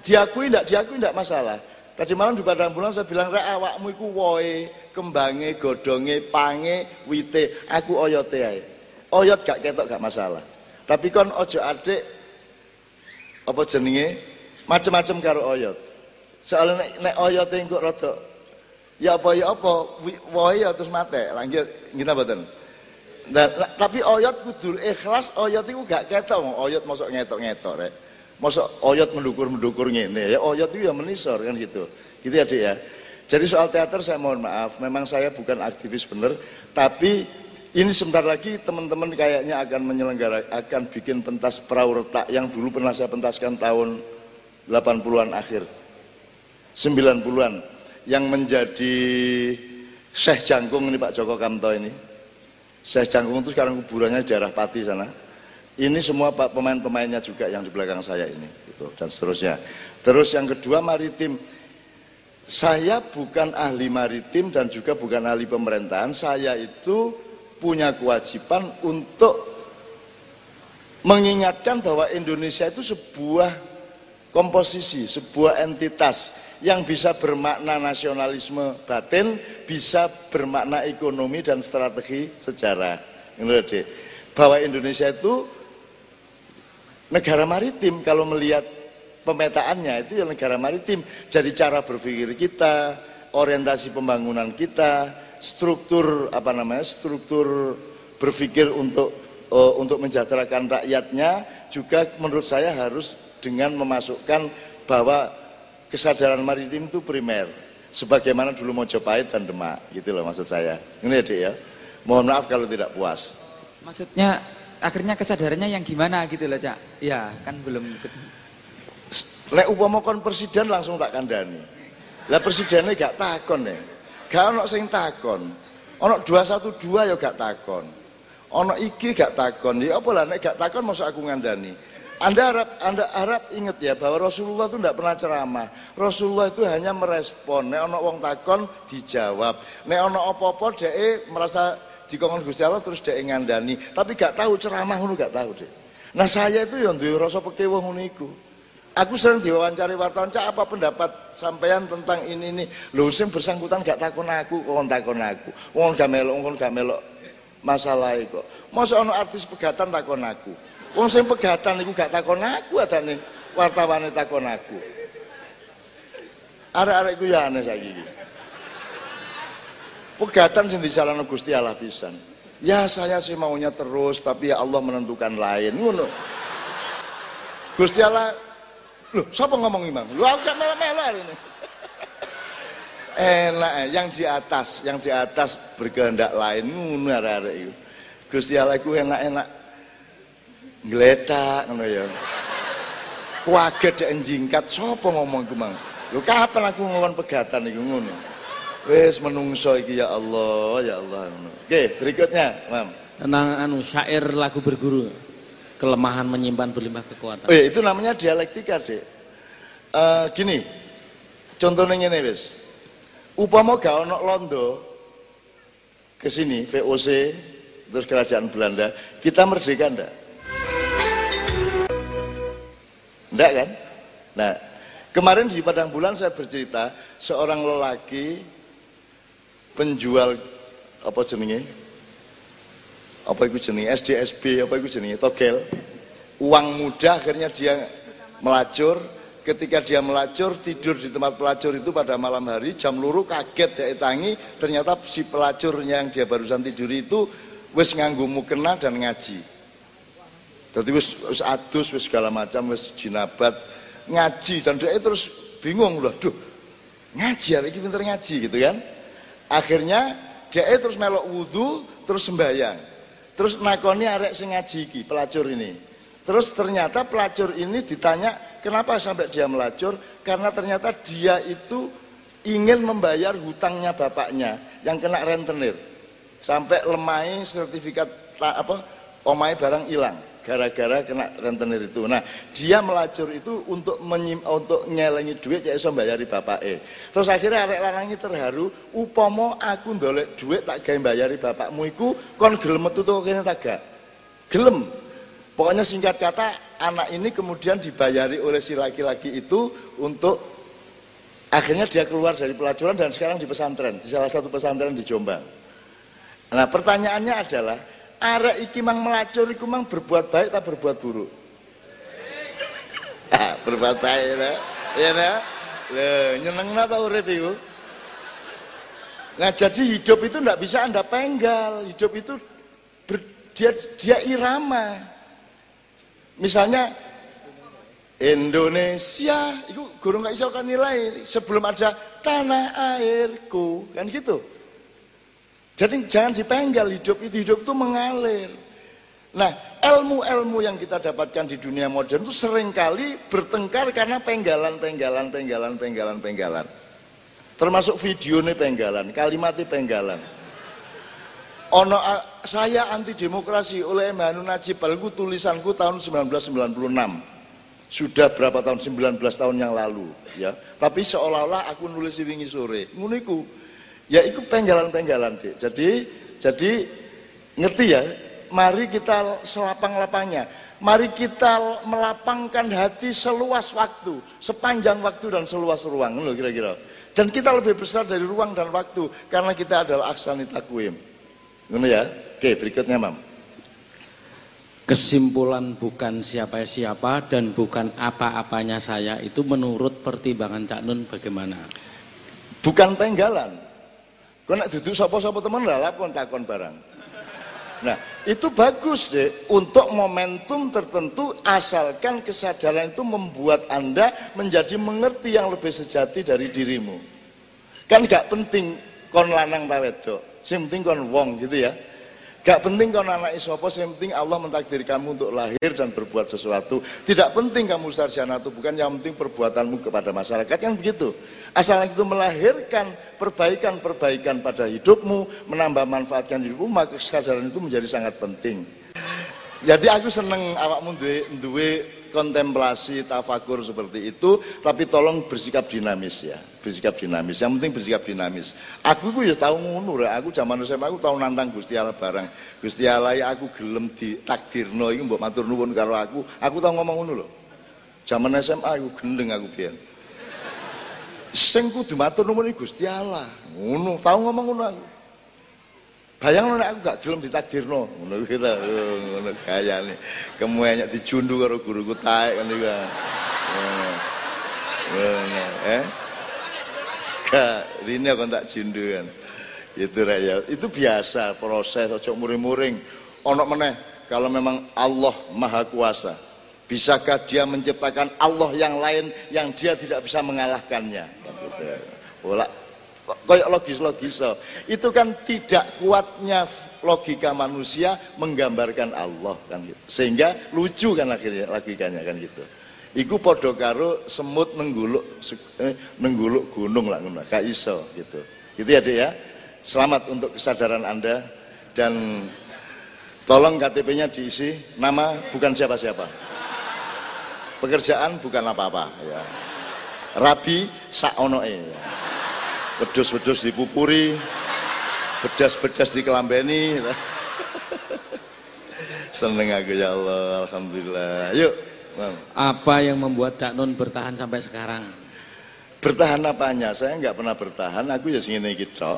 Speaker 1: diakui tidak diakui tidak masalah. Tadi malam di Padang Bulan saya bilang, rek awakmu iku woe, kembange, godonge, pange, wite, aku oyote ae. Oyot gak ketok gak masalah. Tapi kon ojo adik apa jenenge macam-macam karo oyot. Soalnya nek, nek oyote engko rada ya apa ya apa wae ya terus mate. Lanjut ngene mboten. Dan tapi oyot kudu ikhlas, oyot itu gak ketok, oyot masuk ngetok-ngetok rek. Masuk oyot mendukur-mendukur ngene ya oyot itu ya menisor kan gitu. Gitu ya, Dik ya. Jadi soal teater saya mohon maaf, memang saya bukan aktivis benar, tapi ini sebentar lagi teman-teman kayaknya akan menyelenggara akan bikin pentas perahu retak yang dulu pernah saya pentaskan tahun 80-an akhir. 90-an yang menjadi Syekh Jangkung ini Pak Joko Kamto ini. Syekh Jangkung itu sekarang kuburannya di daerah Pati sana. Ini semua pemain-pemainnya juga yang di belakang saya ini gitu dan seterusnya. Terus yang kedua maritim. Saya bukan ahli maritim dan juga bukan ahli pemerintahan. Saya itu punya kewajiban untuk mengingatkan bahwa Indonesia itu sebuah komposisi, sebuah entitas yang bisa bermakna nasionalisme batin, bisa bermakna ekonomi dan strategi sejarah. Bahwa Indonesia itu negara maritim kalau melihat pemetaannya itu ya negara maritim. Jadi cara berpikir kita, orientasi pembangunan kita, struktur apa namanya, struktur berpikir untuk uh, untuk menjadikan rakyatnya juga menurut saya harus dengan memasukkan bahwa kesadaran maritim itu primer. Sebagaimana dulu Mojopahit dan Demak gitu loh maksud saya. Ini ya dek ya. Mohon maaf kalau tidak puas.
Speaker 5: Maksudnya akhirnya kesadarannya yang gimana gitu loh cak ya kan belum
Speaker 1: Lek upama kon presiden langsung tak kandani. Lah presidennya gak takon ya. Gak ono sing takon. Ono 212 ya gak takon. Ono iki gak takon. Ya apa lah nek gak takon masa aku ngandani. Anda harap Anda harap ingat ya bahwa Rasulullah itu tidak pernah ceramah. Rasulullah itu hanya merespon. Nek ono wong takon dijawab. Nek ono apa-apa dhek merasa dikongkon Gusti Allah terus dhek ngandani. Tapi gak tahu ceramah ngono gak tahu deh. Nah saya itu yang duwe rasa pekewuh ngono iku. Aku sering diwawancari wartawan, cak apa pendapat sampean tentang ini ini. Lho sing bersangkutan gak takon aku, kok takon aku. Wong gak melok, wong gak melok masalah kok. Masa ono artis pegatan takon aku. Wong sing pegatan iku gak takon aku adane wartawane takon aku. Arek-arek iku ya aneh saiki iki. Pegatan sing disalahno Gusti Allah pisan. Ya saya sih maunya terus tapi ya Allah menentukan lain ngono. Gusti Allah Loh, siapa ngomong imam? Lu aku gak melo-melo ini. Enak, eh. yang di atas, yang di atas berkehendak lain ngono arek-arek iku. Gusti Allah iku enak-enak ngletak ngono ya. Kuaget jingkat, sapa ngomong mang? Lho kapan aku ngomong pegatan iku ngono. Wis menungso iki ya Allah, ya Allah. Oke, berikutnya, Mam.
Speaker 16: Tentang anu syair lagu berguru kelemahan menyimpan berlimpah kekuatan.
Speaker 1: Oh iya, itu namanya dialektika, Dek. Uh, gini, contohnya ini wis. Upama gak ono londo ke sini VOC terus kerajaan Belanda, kita merdeka ndak? Ndak kan? Nah, kemarin di Padang Bulan saya bercerita seorang lelaki penjual apa jenenge? Apa itu jenis SDSB apa itu jenis togel. Uang muda akhirnya dia melacur. Ketika dia melacur tidur di tempat pelacur itu pada malam hari jam luru kaget dia tangi ternyata si pelacurnya yang dia barusan tidur itu wis nganggu mukena dan ngaji. Jadi wis, wis adus wis segala macam wis jinabat ngaji. Dan dia terus bingung loh duh ngaji hari ini pinter ngaji gitu kan akhirnya dia terus melok wudhu terus sembahyang Terus nakoni arek sing ngaji pelacur ini. Terus ternyata pelacur ini ditanya kenapa sampai dia melacur? Karena ternyata dia itu ingin membayar hutangnya bapaknya yang kena rentenir. Sampai lemai sertifikat apa omai barang hilang gara-gara kena rentenir itu. Nah, dia melacur itu untuk menyim, untuk nyelengi duit ya iso bayari E. Terus akhirnya arek lanangi terharu, upomo aku ndolek duit tak gawe bayari bapakmu iku kon gelem metu to kene tak gak? Gelem. Pokoknya singkat kata anak ini kemudian dibayari oleh si laki-laki itu untuk akhirnya dia keluar dari pelacuran dan sekarang di pesantren, di salah satu pesantren di Jombang. Nah, pertanyaannya adalah arek iki mang melacur iku mang berbuat baik tak berbuat buruk? Ah, berbuat baik ya ya nah nyeneng ta urip iku? Nah jadi hidup itu tidak bisa anda penggal. Hidup itu ber, dia dia irama. Misalnya Indonesia itu guru nggak iso kan nilai sebelum ada tanah airku. Kan gitu jadi jangan dipenggal hidup itu hidup itu mengalir. Nah ilmu-ilmu yang kita dapatkan di dunia modern itu sering kali bertengkar karena penggalan penggalan penggalan penggalan penggalan. Termasuk video nih penggalan kalimatnya penggalan. Ono saya anti demokrasi oleh Manu Najib Balku tulisanku tahun 1996 sudah berapa tahun? 19 tahun yang lalu ya. Tapi seolah-olah aku nulis wingi sore. Nguniku ya itu penggalan-penggalan deh jadi jadi ngerti ya? Mari kita selapang-lapangnya. Mari kita melapangkan hati seluas waktu sepanjang waktu dan seluas ruang loh kira-kira. Dan kita lebih besar dari ruang dan waktu karena kita adalah aksani takwim. Ngono ya? Oke berikutnya mam.
Speaker 16: Kesimpulan bukan siapa-siapa dan bukan apa-apanya saya itu menurut pertimbangan Cak Nun bagaimana?
Speaker 1: Bukan penggalan. Kau nak duduk sapa-sapa teman lah kon takon barang. Nah, itu bagus deh untuk momentum tertentu asalkan kesadaran itu membuat Anda menjadi mengerti yang lebih sejati dari dirimu. Kan gak penting kon lanang ta wedok, sing penting kon wong gitu ya. Gak penting kau anak isopo, yang penting Allah mentakdir kamu untuk lahir dan berbuat sesuatu. Tidak penting kamu sarjana itu, bukan yang penting perbuatanmu kepada masyarakat kan begitu. Asal itu melahirkan perbaikan-perbaikan pada hidupmu, menambah manfaatkan hidupmu, maka kesadaran itu menjadi sangat penting. Jadi aku seneng awakmu duwe, duwe kontemplasi, tafakur seperti itu, tapi tolong bersikap dinamis ya, bersikap dinamis. Yang penting bersikap dinamis. Aku itu ya tahu ngono aku zaman SMA aku tahu nantang Gusti Allah barang. Gusti Allah ya aku gelem di takdirno iki mbok matur nuwun karo aku. Aku tahu ngomong ngono lho. Zaman SMA aku gendeng aku biyen. Sing kudu matur nuwun Gusti Allah. Ngono, tahu ngomong ngono aku. Bayang nek aku gak gelem ditakdirno, ngono kita, ngono gayane. Kemuanya dijundu karo guruku taek kan iki. Eh? Gak, ini aku tak jundu kan. Itu rakyat, itu biasa proses, ojo muring-muring. Ono meneh, kalau memang Allah Maha Kuasa, bisakah dia menciptakan Allah yang lain yang dia tidak bisa mengalahkannya? Gitu. Bola kayak logis-logis itu kan tidak kuatnya logika manusia menggambarkan Allah kan gitu sehingga lucu kan akhirnya logikanya kan gitu Iku podo karo semut nengguluk eh, nengguluk gunung lah ngono gak iso gitu. Gitu ya dek ya. Selamat untuk kesadaran anda dan tolong KTP-nya diisi. Nama bukan siapa-siapa. Pekerjaan bukan apa-apa ya. Rabi saonoe ya. Wedus-wedus dipupuri bedas-bedas dikelambeni seneng aku ya Allah Alhamdulillah. Yuk
Speaker 16: apa yang membuat Cak Nun bertahan sampai sekarang
Speaker 1: bertahan apanya saya nggak pernah bertahan aku ya sini gitu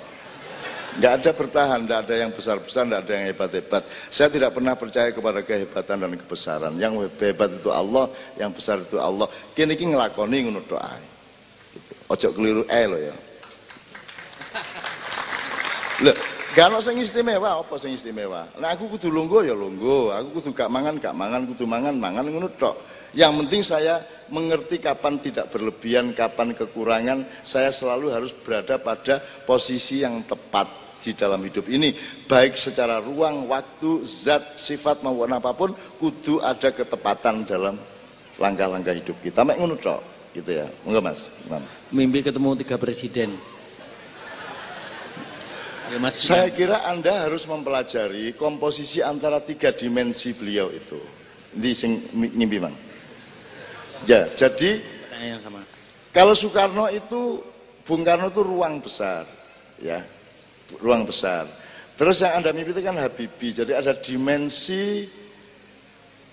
Speaker 1: nggak ada bertahan, nggak ada yang besar-besar, nggak ada yang hebat-hebat. Saya tidak pernah percaya kepada kehebatan dan kebesaran. Yang hebat itu Allah, yang besar itu Allah. Kini kini ngelakoni doa. Gitu. Ojo keliru eh lo ya. Lho, gak ono sing istimewa, apa sing istimewa? Nah aku kudu lungguh ya lungguh, aku kudu gak mangan gak mangan, kudu mangan mangan ngono tok. Yang penting saya mengerti kapan tidak berlebihan, kapan kekurangan, saya selalu harus berada pada posisi yang tepat di dalam hidup ini baik secara ruang, waktu, zat, sifat maupun apa pun kudu ada ketepatan dalam langkah-langkah hidup kita. Mek ngono tok, gitu ya. Enggak Mas?
Speaker 16: Mimpi ketemu tiga presiden.
Speaker 1: Ya, Saya kira Anda harus mempelajari komposisi antara tiga dimensi beliau itu. Di sing ngimpi mang. Ya, jadi kalau Soekarno itu Bung Karno itu ruang besar, ya, ruang besar. Terus yang Anda mimpi itu kan Habibie, jadi ada dimensi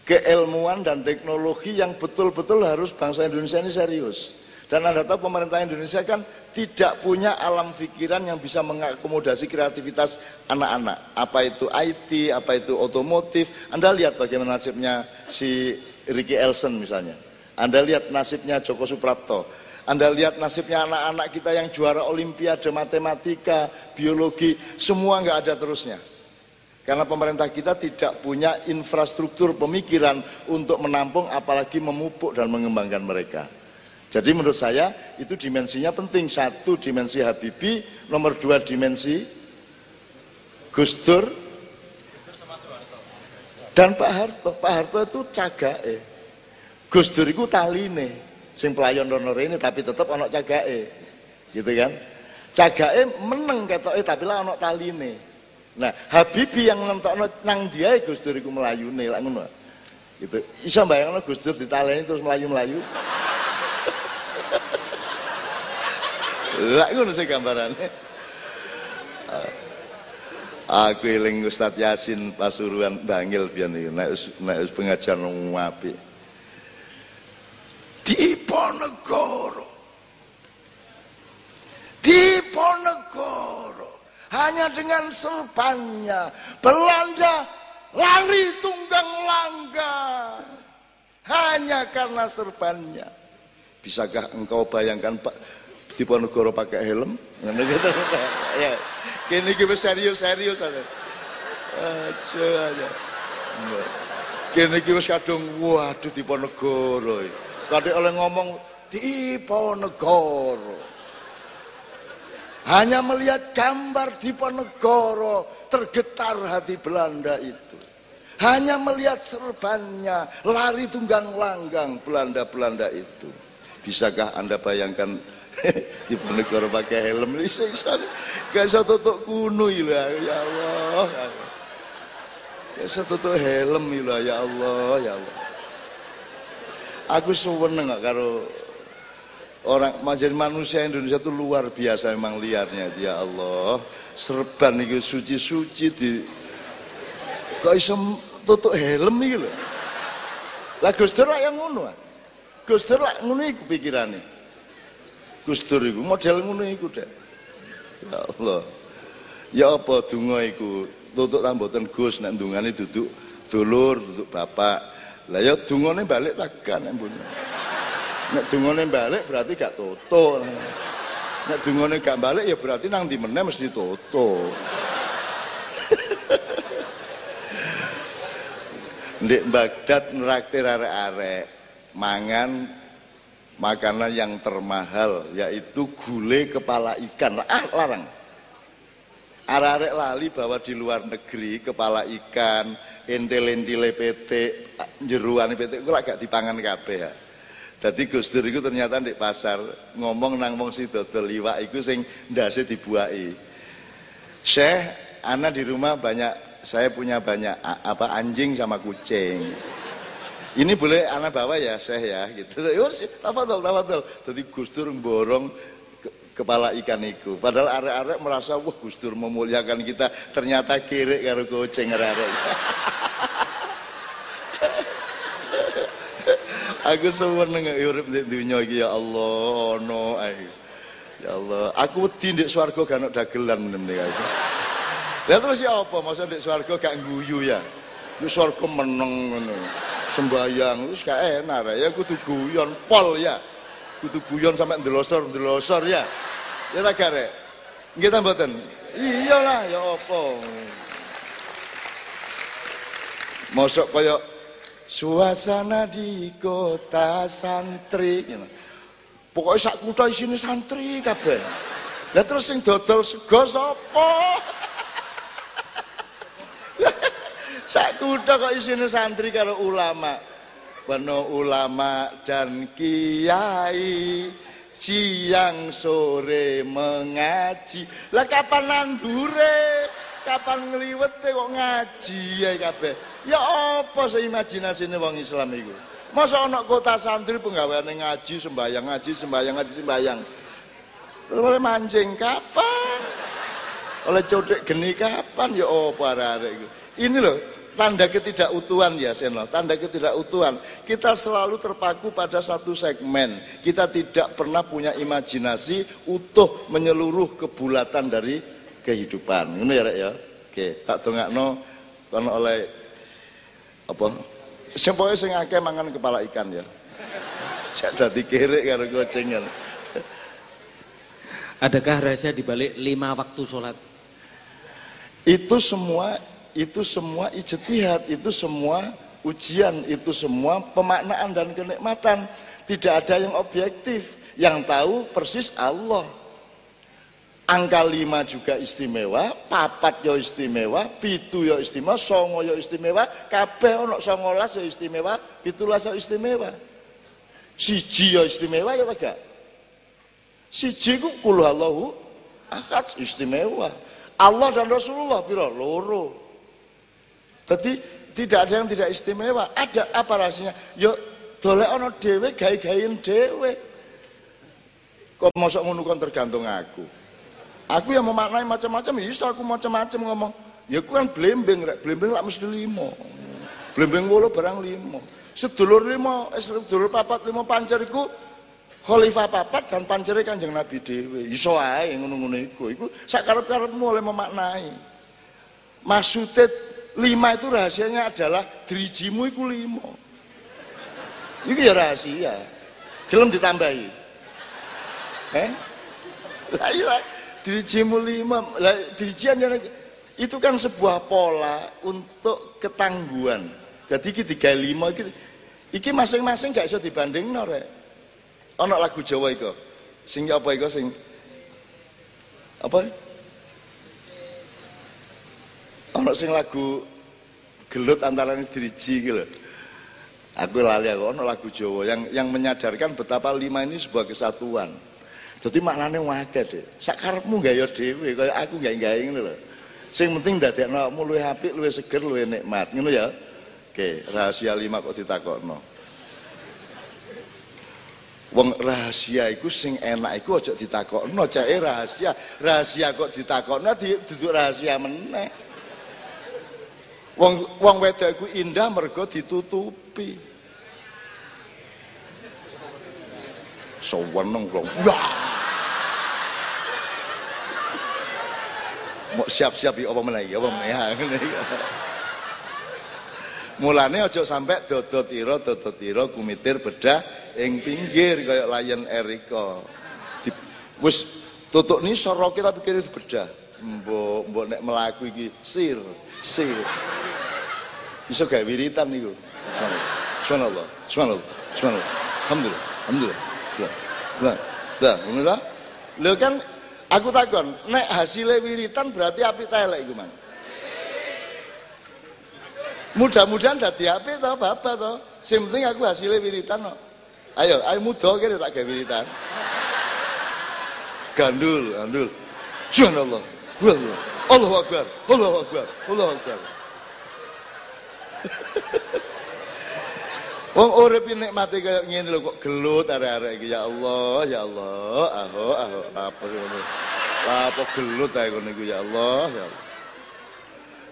Speaker 1: keilmuan dan teknologi yang betul-betul harus bangsa Indonesia ini serius. Dan Anda tahu pemerintah Indonesia kan tidak punya alam pikiran yang bisa mengakomodasi kreativitas anak-anak. Apa itu IT, apa itu otomotif. Anda lihat bagaimana nasibnya si Ricky Elson misalnya. Anda lihat nasibnya Joko Suprapto. Anda lihat nasibnya anak-anak kita yang juara olimpiade matematika, biologi, semua nggak ada terusnya. Karena pemerintah kita tidak punya infrastruktur pemikiran untuk menampung apalagi memupuk dan mengembangkan mereka. Jadi menurut saya itu dimensinya penting. Satu dimensi Habibie, nomor dua dimensi Gus Dur dan Pak Harto. Pak Harto itu cagae. Gus Dur itu taline. Sing pelayan donor ini tapi tetap anak cagae. Gitu kan? Cagae meneng ketoke tapi lah anak taline. Nah, Habibi yang nentokno nang dia Gus Dur iku melayune lak ngono. Gitu. Iso bayangno Gus Dur ditaleni terus melayu-melayu. Lah ngono sih gambarannya. Aku eling Ustaz Yasin Pasuruan Bangil biyen iki nek nek pengajian apik. Diponegoro. Diponegoro hanya dengan serbannya Belanda lari tunggang langgang hanya karena serbannya bisakah engkau bayangkan Pak Diponegoro pakai helm gitu. Ya kini gue serius serius aja. Aja aja. Kini gue kadung waduh Diponegoro kadang oleh ngomong Diponegoro. Hanya melihat gambar Diponegoro tergetar hati Belanda itu. Hanya melihat serbannya lari tunggang langgang Belanda-Belanda itu. Bisakah Anda bayangkan Diponegoro pakai helm ini gak bisa tutup kuno ya Allah. Gak bisa tutup helm ya Allah ya Allah. Aku seneng gak karo orang menjadi manusia Indonesia itu luar biasa memang liarnya ya Allah serban itu suci-suci di kok iso tutup helm lho lah Gus yang ngono. Gus Dur ngono pikirane Gus Dur iku model ngono iku dek. Ya Allah. Ya apa donga iku? Tutuk rambutan Gus nek ndungane duduk dulur duduk bapak. Lah ya dungane balik takkan embune Nek dungane balik berarti gak toto. Nek dungane gak balik ya berarti nang di meneh mesti toto. Ndek Baghdad neraktir arek-arek mangan makanan yang termahal yaitu gulai kepala ikan. Ah, larang. Arek-arek lali bahwa di luar negeri kepala ikan, entel-entile PT, jeruan PT, gue gak dipangan kabeh ya. Jadi Gus Dur itu ternyata di pasar ngomong nang wong si dodol iwak iku sing ndase dibuai. Syekh, ana di rumah banyak saya punya banyak apa anjing sama kucing. Ini boleh anak bawa ya Syekh ya gitu. Ya tafadhol tafadhol. Jadi Gus Dur borong kepala ikan itu. Padahal arek-arek merasa wah Gus Dur memuliakan kita, ternyata kiri karo kucing arek-arek. Aku seneng urip di dunia iki ya Allah no ae. Ya Allah, aku wedi ndek swarga gak ono dagelan meneh aku. Lah terus ya apa? Masa ndek gak guyu ya? Ndek swarga meneng ngono. Sembayang wis gak enak ya kudu guyon pol ya. Kudu guyon sampai ndelosor-ndelosor ya. Ya tak gare. Nggih ta mboten? Iyalah ya apa. Mosok kaya Suasana di kota santri. Pokoknya sak kutha isine santri kabeh. Lah terus sing dodol sego sapa? Sak kutha kok isine santri karo ulama. Penuh ulama dan kiai siang sore mengaji. Lah kapan nandure? kapan ngliwete kok ngaji ya kabeh. Ya apa seimajinasine wong Islam iku? Masa ana kota santri penggaweane ngaji, sembayang ngaji, sembayang ngaji, sembayang. Terus oleh mancing kapan? Oleh codek geni kapan ya apa arek iku. Ini loh tanda ketidakutuhan ya Seno, tanda ketidakutuhan. Kita selalu terpaku pada satu segmen. Kita tidak pernah punya imajinasi utuh menyeluruh kebulatan dari kehidupan. Ngono ya rek ya. Oke, tak dongakno kono oleh apa? Sing pokoke sing akeh mangan kepala ikan ya. Cek dadi kerek karo kucing kan.
Speaker 16: Adakah rahasia di balik lima waktu sholat?
Speaker 1: Itu semua itu semua ijtihad, itu semua ujian, itu semua pemaknaan dan kenikmatan. Tidak ada yang objektif. Yang tahu persis Allah. Angka lima juga istimewa, papat yo istimewa, pitu yo istimewa, songo yo istimewa, kabeh ono songolas yo istimewa, pitulas yo istimewa. Siji yo istimewa ya tak Siji ku kul Allahu akad istimewa. Allah dan Rasulullah piro loro. Jadi tidak ada yang tidak istimewa. Ada apa rasanya? Yo dolek ono dewe gai-gain dewe. Kok mosok ngono tergantung aku. Aku yang memaknai macam-macam, ya aku macam-macam ngomong. Ya aku kan blembeng, rek. blembeng lah mesti limo. Blembeng wolo barang limo. Sedulur limo, eh, sedulur papat limo pancer iku khalifah papat dan pancere Kanjeng Nabi dhewe. Iso ae ngono-ngono iku. Iku sak karep-karepmu oleh memaknai. Maksudnya lima itu rahasianya adalah drijimu iku limo. Itu ya rahasia. Gelem ditambahi. Eh? Lah iya dirijimu lima dirijian itu kan sebuah pola untuk ketangguhan jadi iki tiga lima iki, iki masing-masing gak bisa dibanding no rek ono lagu Jawa itu sing apa itu sing apa ono sing lagu gelut antara ini diriji gitu aku lali aku ono lagu Jawa yang yang menyadarkan betapa lima ini sebuah kesatuan jadi maknanya wakil deh. Sakarmu gak ya dewe, kaya aku gak gak ngono lho. Sing penting dadekno awakmu luwih apik, luwih seger, luwih nikmat. Ngono ya. Oke, rahasia lima kok ditakokno. Wong rahasia iku sing enak iku aja ditakokno, cake rahasia. Rahasia kok ditakokno duduk rahasia meneh. Wong wong wedok iku indah mergo ditutupi. Seweneng kok. Wah. mau siap-siap ya apa meneh apa meneh mulane aja sampai dodot ira dodot ira kumitir bedah ing pinggir kaya lion Erika wis tutuk ni soroke tapi kira bedah mbok mbok nek melaku iki sir sir iso gawe wiritan niku subhanallah subhanallah subhanallah alhamdulillah alhamdulillah lah lah lah lho kan Aku takon, nek hasilnya wiritan berarti api telek iku man. Mudah-mudahan dadi api to bapak to. Sing penting aku hasilnya wiritan no. Ayo, ayo muda kene tak gawe wiritan. Gandul, gandul. Subhanallah. Allah. Allahu Akbar. Allahu Akbar. Allahu Akbar. Wong urip nikmate kaya ngene lho kok gelut arek-arek iki ya Allah, ya Allah, aho aho apa ngono. Apa gelut ae ngono iku ya Allah, ya Allah.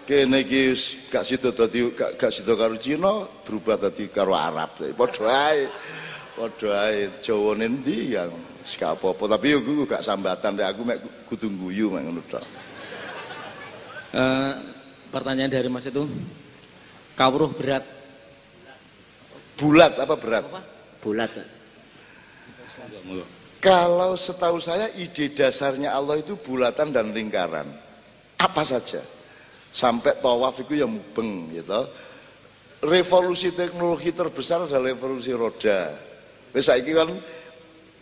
Speaker 1: Kene iki gak sida dadi gak, gak sida karo Cina, berubah dadi karo Arab. Padha ae. Padha ae Jawane endi ya wis gak apa-apa, tapi yo gak sambatan rek aku mek kudu guyu mek ngono.
Speaker 16: Uh, pertanyaan dari Mas itu kawruh berat
Speaker 1: Bulat apa berat?
Speaker 10: Bulat.
Speaker 1: Kalau setahu saya ide dasarnya Allah itu bulatan dan lingkaran. Apa saja. Sampai tawaf itu yang mubeng gitu. Revolusi teknologi terbesar adalah revolusi roda. Wis saiki kan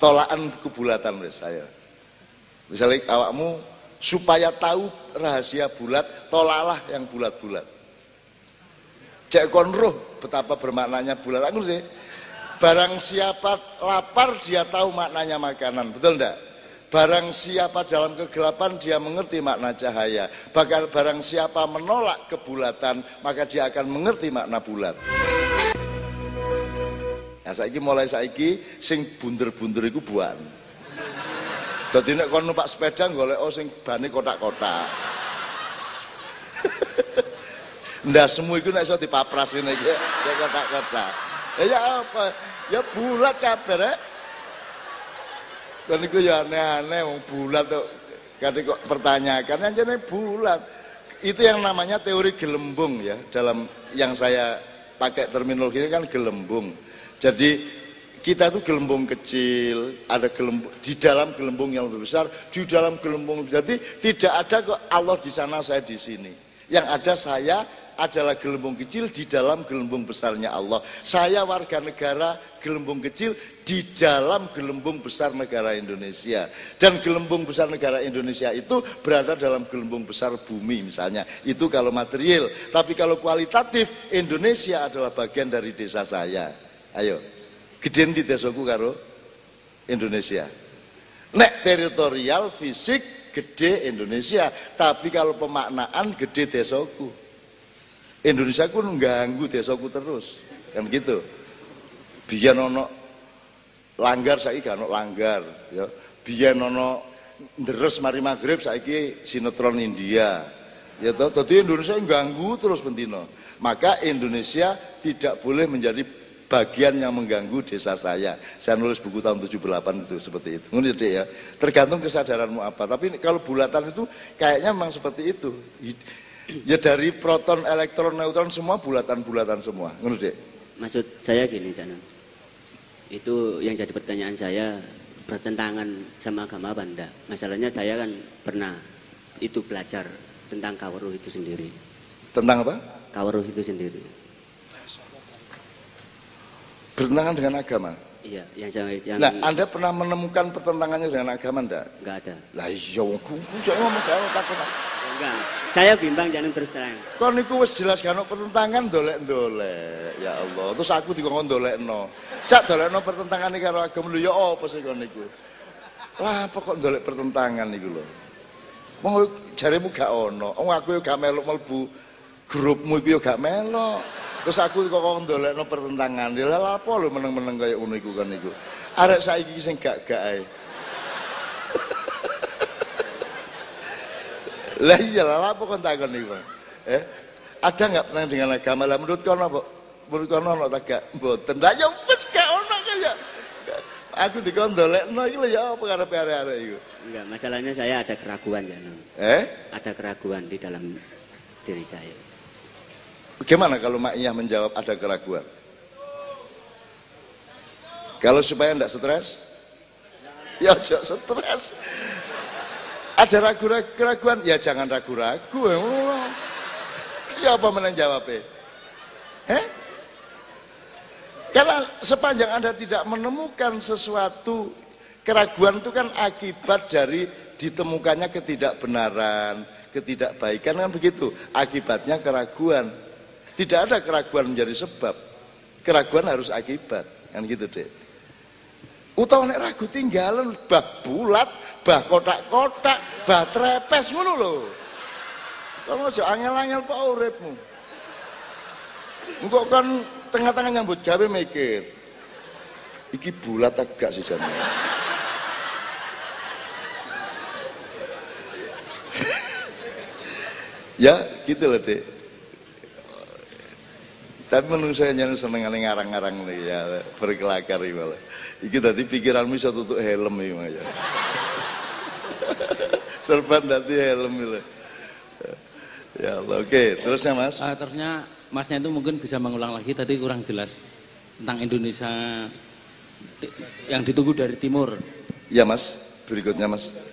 Speaker 1: tolakan kebulatan wis saya. Misalnya awakmu supaya tahu rahasia bulat, tolalah yang bulat-bulat. Cek kon roh betapa bermaknanya bulan aku sih. Barang siapa lapar dia tahu maknanya makanan, betul enggak? Barang siapa dalam kegelapan dia mengerti makna cahaya. Bahkan barang siapa menolak kebulatan maka dia akan mengerti makna bulat. Nah saiki mulai saiki sing bunder-bunder iku buan. Dadi nek kon numpak sepeda golek oh sing bane kotak-kotak. Semua itu nek iso dipapras ngene iki ya kotak-kotak. Ya apa? Ya bulat kabeh rek. Kan iku ya aneh-aneh wong bulat tuh. Kadang kok pertanyakan anjane bulat. Itu yang namanya teori gelembung ya dalam yang saya pakai terminologi kan gelembung. Jadi kita itu gelembung kecil, ada gelembung di dalam gelembung yang lebih besar, di dalam gelembung jadi tidak ada kok Allah di sana saya di sini. Yang ada saya adalah gelembung kecil di dalam gelembung besarnya Allah. Saya warga negara gelembung kecil di dalam gelembung besar negara Indonesia. Dan gelembung besar negara Indonesia itu berada dalam gelembung besar bumi misalnya. Itu kalau material. Tapi kalau kualitatif, Indonesia adalah bagian dari desa saya. Ayo, gedein di desaku karo Indonesia. Nek teritorial, fisik, gede Indonesia. Tapi kalau pemaknaan, gede desaku. Indonesia ku mengganggu desaku terus kan gitu biar nono langgar saiki gak langgar ya biar nono deres mari maghrib saiki sinetron India ya toh jadi Indonesia mengganggu terus pentino maka Indonesia tidak boleh menjadi bagian yang mengganggu desa saya. Saya nulis buku tahun 78 itu seperti itu. Ngerti ya. Tergantung kesadaranmu apa. Tapi kalau bulatan itu kayaknya memang seperti itu. Ya dari proton, elektron, neutron semua bulatan-bulatan semua. Dek.
Speaker 10: Maksud saya gini, Canan. Itu yang jadi pertanyaan saya bertentangan sama agama apa enggak? Masalahnya saya kan pernah itu belajar tentang kawaruh itu sendiri.
Speaker 1: Tentang apa?
Speaker 10: Kawaruh itu sendiri.
Speaker 1: Bertentangan dengan agama?
Speaker 10: Iya, yang saya yang
Speaker 1: Nah, Anda pernah menemukan pertentangannya dengan agama enggak?
Speaker 10: Enggak ada.
Speaker 1: Lah iya, aku saya ngomong karo takon.
Speaker 10: Enggak. Saya bimbang jangan terus terang.
Speaker 1: Kon niku wis jelas kan pertentangan dolek-dolek. Ya Allah, terus aku dikongkon dolekno. Cak dolekno pertentangan karo agama lho ya apa sih kon niku? Lah apa kok dolek pertentangan niku lho. Wong jaremu gak ono. Wong aku yo gak melok mlebu grupmu iku yo gak melok. Terus aku kok kok ndolekno pertentangan. Lah apa lho meneng-meneng kaya ngono iku kan niku. Arek saiki sing gak-gak ae. Lah iya lah apa kon takon niku? Eh? Ada enggak pernah dengan agama? Lah menurut kono apa? Menurut kono ono tak gak? Mboten. Lah ya wis gak ono kaya. Aku dikon ndolekno iki lho ya apa karepe arek-arek iku?
Speaker 10: Enggak, masalahnya saya ada keraguan ya.
Speaker 1: Eh?
Speaker 10: Ada keraguan di dalam diri saya.
Speaker 1: Bagaimana kalau Mak Iyah menjawab ada keraguan? Kalau supaya tidak stres? Ya jangan stres. Ada ragu-ragu keraguan? Ya jangan ragu-ragu. Siapa menjawabnya? Eh? Karena sepanjang Anda tidak menemukan sesuatu keraguan itu kan akibat dari ditemukannya ketidakbenaran, ketidakbaikan kan begitu. Akibatnya keraguan. Tidak ada keraguan menjadi sebab. Keraguan harus akibat, kan gitu deh. Utawa nek ragu tinggalan bah bulat, bah kotak-kotak, bah trepes ngono lho. Kamu aja angel-angel pak uripmu. Engkau kan tengah-tengah nyambut gawe mikir. Iki bulat agak sih jane. ya, gitu loh, Dek. Tapi menurut saya jangan seneng ngarang-ngarang nih ya, berkelakar ini malah. Iki tadi pikiranmu bisa tutup helm ini ya. Serban tadi helm ini. Ya Allah, oke. Terusnya Mas?
Speaker 16: Uh, terusnya Masnya itu mungkin bisa mengulang lagi tadi kurang jelas tentang Indonesia yang ditunggu dari timur.
Speaker 1: Ya Mas, berikutnya Mas.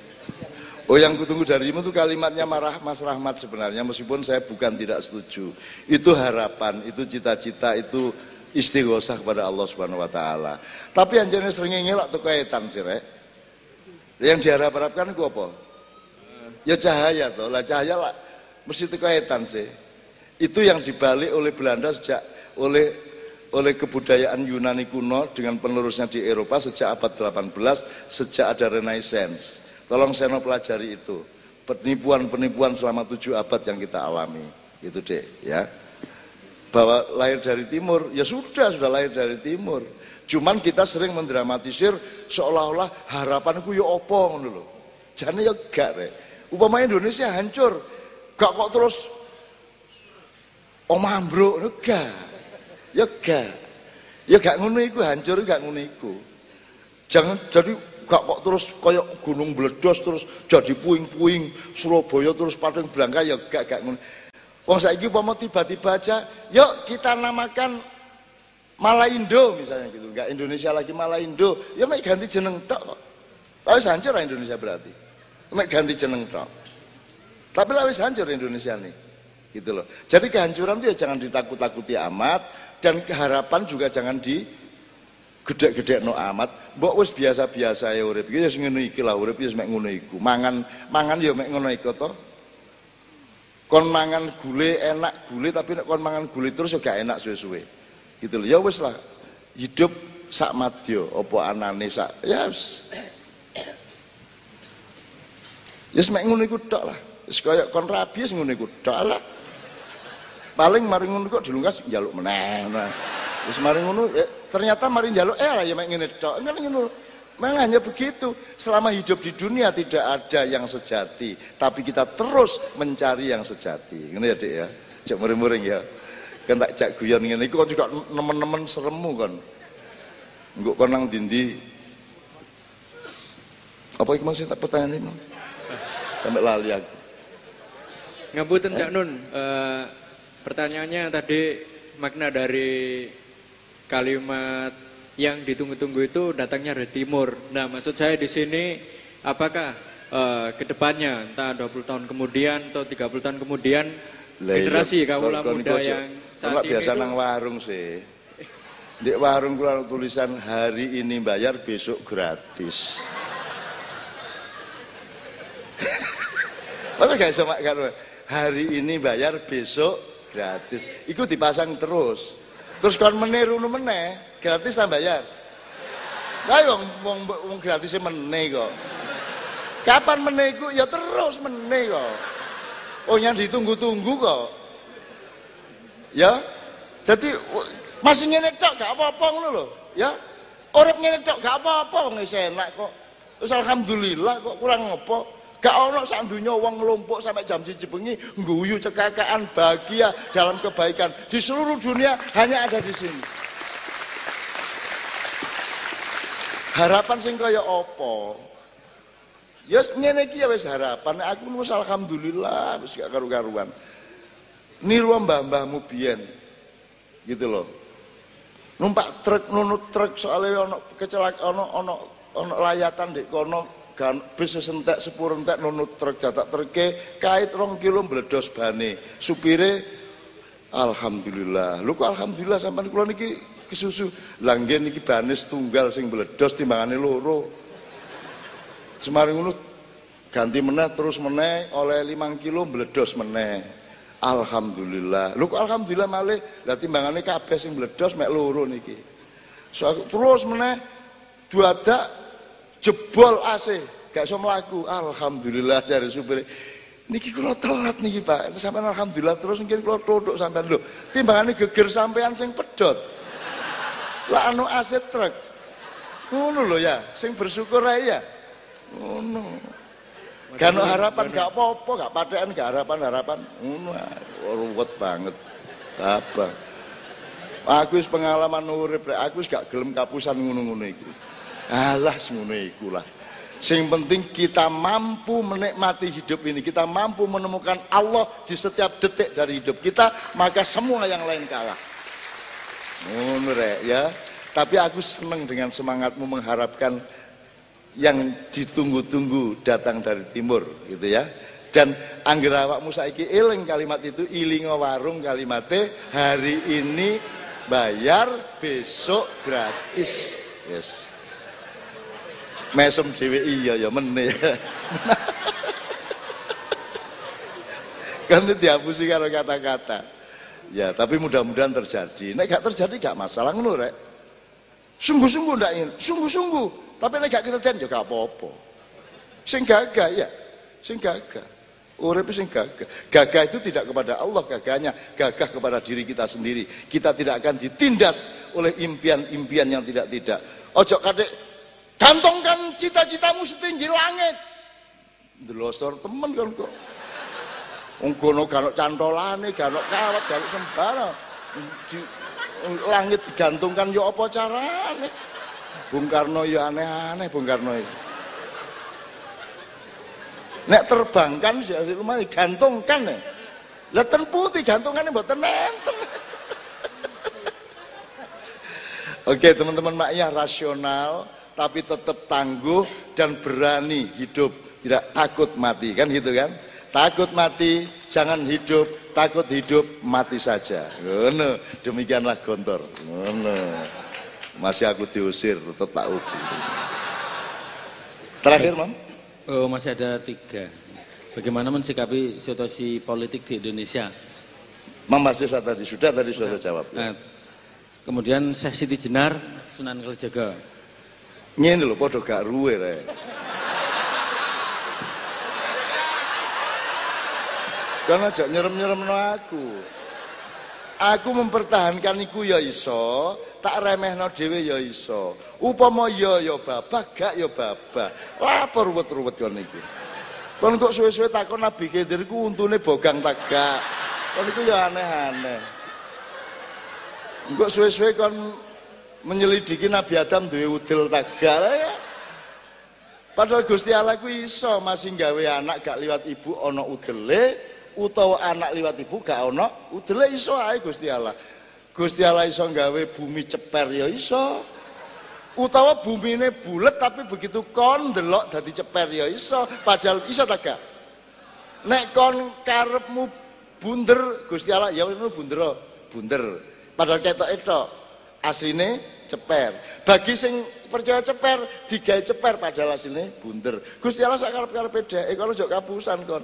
Speaker 1: Oh yang kutunggu darimu itu kalimatnya marah Mas Rahmat sebenarnya meskipun saya bukan tidak setuju. Itu harapan, itu cita-cita, itu istighosah kepada Allah Subhanahu wa taala. Tapi sering ngelak tuh kaitan sih, Rek. Yang diharap-harapkan itu apa? Ya cahaya tuh, lah cahaya lah mesti itu kaitan sih. Itu yang dibalik oleh Belanda sejak oleh oleh kebudayaan Yunani kuno dengan penerusnya di Eropa sejak abad 18 sejak ada Renaissance Tolong Seno pelajari itu. Penipuan-penipuan selama tujuh abad yang kita alami. Itu deh ya. Bahwa lahir dari timur, ya sudah, sudah lahir dari timur. Cuman kita sering mendramatisir seolah-olah harapanku ya opo ngono lho. Jane ya gak rek. Upama Indonesia hancur, gak kok terus omah ambruk, gak. Ya gak. Ya gak ngono iku hancur gak ngono iku. Jangan jadi gak kok terus kayak gunung meledos terus jadi puing-puing Surabaya terus pating berangka ya gak gak ngono. Wong saiki umpama tiba-tiba aja, yuk kita namakan Malaindo misalnya gitu. Enggak Indonesia lagi Malaindo, ya mek ganti jeneng tok kok. Tapi hancur Indonesia berarti. Mek ganti jeneng tok. Tapi lah wis hancur Indonesia nih. Gitu loh. Jadi kehancuran itu ya jangan ditakut-takuti amat dan keharapan juga jangan di gede-gede no amat. Mbok wis biasa-biasa ya urip. Ya ngono iki lah urip ya mek ngono iku. Mangan mangan ya mek ngono iku to. Kon mangan gule enak gule tapi nek kon mangan gule terus ya gak enak suwe-suwe. Gitu loh. Ya wis lah. Hidup sak madya apa anane sak ya wis. Ya mek ngono iku tok lah. Wis kaya kon rabi wis ngono iku tok lah paling mari ngono kok dilungkas njaluk meneh nah. Wis mari ngono eh, ternyata mari njaluk eh lah ya mek ngene tok. Ngene ngono. Memang hanya begitu. Selama hidup di dunia tidak ada yang sejati, tapi kita terus mencari yang sejati. Ngene ya, Dik ya. Cek muring-muring ya. Kan tak cak guyon ngene iku kan juga nemen-nemen seremu kan. Engko kon nang dindi. Apa iku maksud pertanyaan ini? Sampai lali aku.
Speaker 11: Ngapunten Cak Nun, uh, Pertanyaannya tadi makna dari kalimat yang ditunggu-tunggu itu datangnya dari timur. Nah, maksud saya di sini apakah uh, ke depannya entah 20 tahun kemudian atau 30 tahun kemudian Lah, generasi iya, kaula muda yang saat ini
Speaker 1: biasa itu, nang warung sih. Di warung kula tulisan hari ini bayar besok gratis. Mana gak sama hari ini bayar besok gratis iku dipasang terus terus kon meniru nu meneh gratis tak bayar ayo wong wong gratis meneh kok. Kapan meneh iku? Ya terus meneh kok. Oh yang ditunggu-tunggu kok. Ya? Jadi masih ngene tok gak apa-apa ngono lho ya? Urip ngene tok gak apa-apa wong enak kok. Terus alhamdulillah kok kurang ngopo Gak ono sak dunya wong sampai jam siji bengi guyu cekakaan bahagia dalam kebaikan. Di seluruh dunia hanya ada di sini. Harapan sing kaya apa? Ya ngene iki ya wis harapan. Aku wis alhamdulillah wis gak karu-karuan. Niru mbah-mbahmu biyen. Gitu loh. Numpak truk nunut truk soalnya ono kecelakaan ono ono ono layatan di kono kan bis sentek sepur entek nunut truk jatak treke kait rong kilo meledos bane. Supire alhamdulillah. Lu kok alhamdulillah sampai kula niki kesusu? Langgen niki bane tunggal sing meledos timbangane loro. Semari ngono ganti meneh terus meneh oleh limang kilo meledos meneh. Alhamdulillah. Lu kok alhamdulillah malih? Lah timbangane kabeh sing meledos mek loro niki. So, terus meneh dua dak jebol AC. Gak iso mlaku. Alhamdulillah cari supir. Niki kula telat niki Pak. Sampean alhamdulillah terus mungkin kula todok sampean lho timbangane geger sampean sing pedot lah anu AC truk. Ngono lho ya. Sing bersyukur ae ya. Ngono. Gak harapan, gak apa-apa, gak padean, gak harapan-harapan. Ngono ruwet banget. Apa? Aku wis pengalaman urip, aku wis gak gelem kapusan ngono-ngono iku. Alah semono iku lah. Sing penting kita mampu menikmati hidup ini, kita mampu menemukan Allah di setiap detik dari hidup kita, maka semua yang lain kalah. Ngono ya. Tapi aku senang dengan semangatmu mengharapkan yang ditunggu-tunggu datang dari timur gitu ya. Dan angger awakmu saiki eling kalimat itu ilingo warung kalimatnya hari ini bayar besok gratis. Yes mesem dhewe iya ya meneh kan dihapusi karo kata-kata. Ya tapi mudah-mudahan terjadi. Nek gak terjadi gak masalah ngono rek. Sungguh-sungguh ndak ingin sungguh-sungguh. Tapi nek gak kita ya gak apa-apa. Sing gagah ya. Sing gagah. Urip sing gagah. Gagah itu tidak kepada Allah gagahnya, gagah kepada diri kita sendiri. Kita tidak akan ditindas oleh impian-impian yang tidak-tidak. Ojo kadek Gantungkan cita-citamu setinggi langit. Delosor temen kan kok. Wong kono gak cantolane, gak kawat, gak sembara. Langit digantungkan ya apa carane? Bung Karno ya aneh-aneh Bung Karno itu. Nek terbangkan sih rumah digantungkan ya. Lah ten putih gantungane mboten enten. Oke teman-teman maknya rasional tapi tetap tangguh dan berani hidup tidak takut mati kan gitu kan takut mati jangan hidup, takut hidup, mati saja. Ngono, demikianlah gontor. Ngono. Masih aku diusir, tetap tak ubi. Terakhir, Mam.
Speaker 16: Oh, masih ada tiga. Bagaimana mensikapi situasi politik di Indonesia?
Speaker 1: Mam mahasiswa tadi, sudah tadi sudah saya jawab.
Speaker 16: Nah, kemudian Syekh Siti Jenar, Sunan Kalijaga.
Speaker 1: Ngene lho, padha gak ruwe rek. Kan aja nyerem-nyeremno aku. Aku mempertahankan iku ya iso, tak remehno dhewe ya iso. Upama ya ya babah, gak ya babah. Lapor ruwet-ruwet kon iki. Kon kok suwe-suwe takon Nabi Khidir ku untune bogang tagak. Kon iku ya aneh-aneh. Kok suwe-suwe kon menyelidiki Nabi Adam duwe udel tagak ya. Padahal Gusti Allah ku iso masih gawe anak gak liwat ibu ana udele, utawa anak liwat ibu gak ana udele iso ae Gusti Allah. Gusti Allah iso gawe bumi ceper ya iso. Utawa bumine bulet tapi begitu kon delok dadi ceper ya iso, padahal iso ta gak? Nek kon karepmu bunder Gusti Allah ya bunder, bunder. Padahal ketok itu asline ceper. Bagi sing percaya ceper, digawe ceper padahal asline bunder. Gusti Allah sak karep-karepe dhek, kalau jok kapusan kon.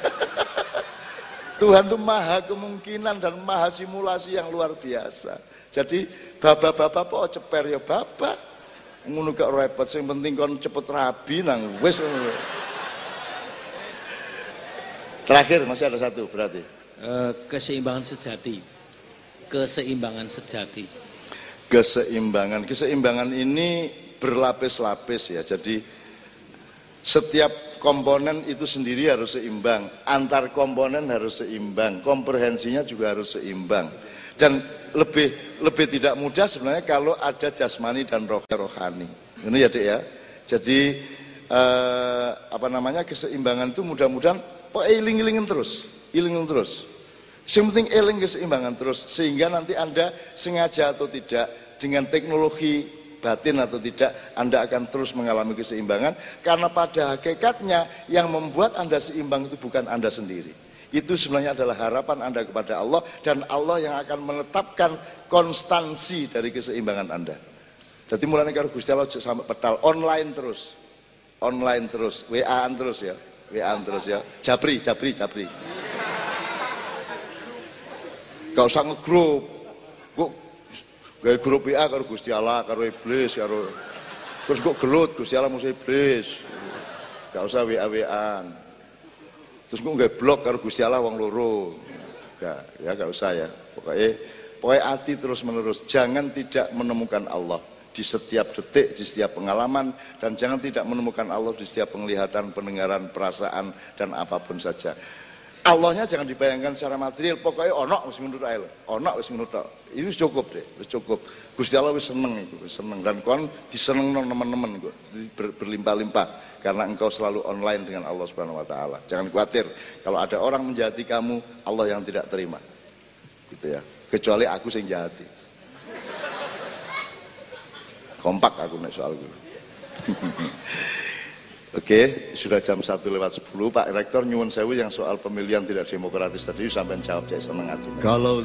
Speaker 1: Tuhan itu maha kemungkinan dan maha simulasi yang luar biasa. Jadi bapak-bapak kok ceper ya bapak. Ngono gak repot, sing penting kon cepet rabi nang wis. Terakhir masih ada satu berarti.
Speaker 16: Eh, keseimbangan sejati. Keseimbangan sejati.
Speaker 1: Keseimbangan, keseimbangan ini berlapis-lapis ya. Jadi setiap komponen itu sendiri harus seimbang, antar komponen harus seimbang, komprehensinya juga harus seimbang. Dan lebih lebih tidak mudah sebenarnya kalau ada jasmani dan roh rohani. Ini ya dek ya. Jadi eh, apa namanya keseimbangan itu mudah-mudahan pokoknya iling-ilingin terus, ilingin terus. Yang penting eling keseimbangan terus sehingga nanti anda sengaja atau tidak dengan teknologi batin atau tidak anda akan terus mengalami keseimbangan karena pada hakikatnya yang membuat anda seimbang itu bukan anda sendiri. Itu sebenarnya adalah harapan anda kepada Allah dan Allah yang akan menetapkan konstansi dari keseimbangan anda. Jadi mulai kalau Gusti Allah sampai petal online terus, online terus, WA-an terus ya, WA-an terus ya, Jabri, Jabri, Jabri. Gak usah ngegrup. Gawe grup WA karo Gusti Allah, karo iblis, karo terus kok gelut Gusti Allah musuh iblis. Gak usah WA-WAan. Terus kok gawe blok karo Gusti Allah wong loro. Gak, ya gak usah ya. Pokoknya pokoknya hati terus menerus. Jangan tidak menemukan Allah di setiap detik, di setiap pengalaman, dan jangan tidak menemukan Allah di setiap penglihatan, pendengaran, perasaan, dan apa pun saja. Allahnya jangan dibayangkan secara material, pokoknya ono wis ngono ae Ono wis tok. Itu cukup deh, wis cukup. Gusti Allah wis seneng iku, wis seneng dan kon disenengno teman-teman kok, ber, berlimpah-limpah karena engkau selalu online dengan Allah Subhanahu wa taala. Jangan khawatir kalau ada orang menjati kamu, Allah yang tidak terima. Gitu ya. Kecuali aku sing jati. Kompak aku nek soal gue. Oke, sudah jam 1 lewat 10. Pak Rektor nyuwun sewu yang soal pemilihan tidak demokratis tadi sampai jawab saya seneng Kalau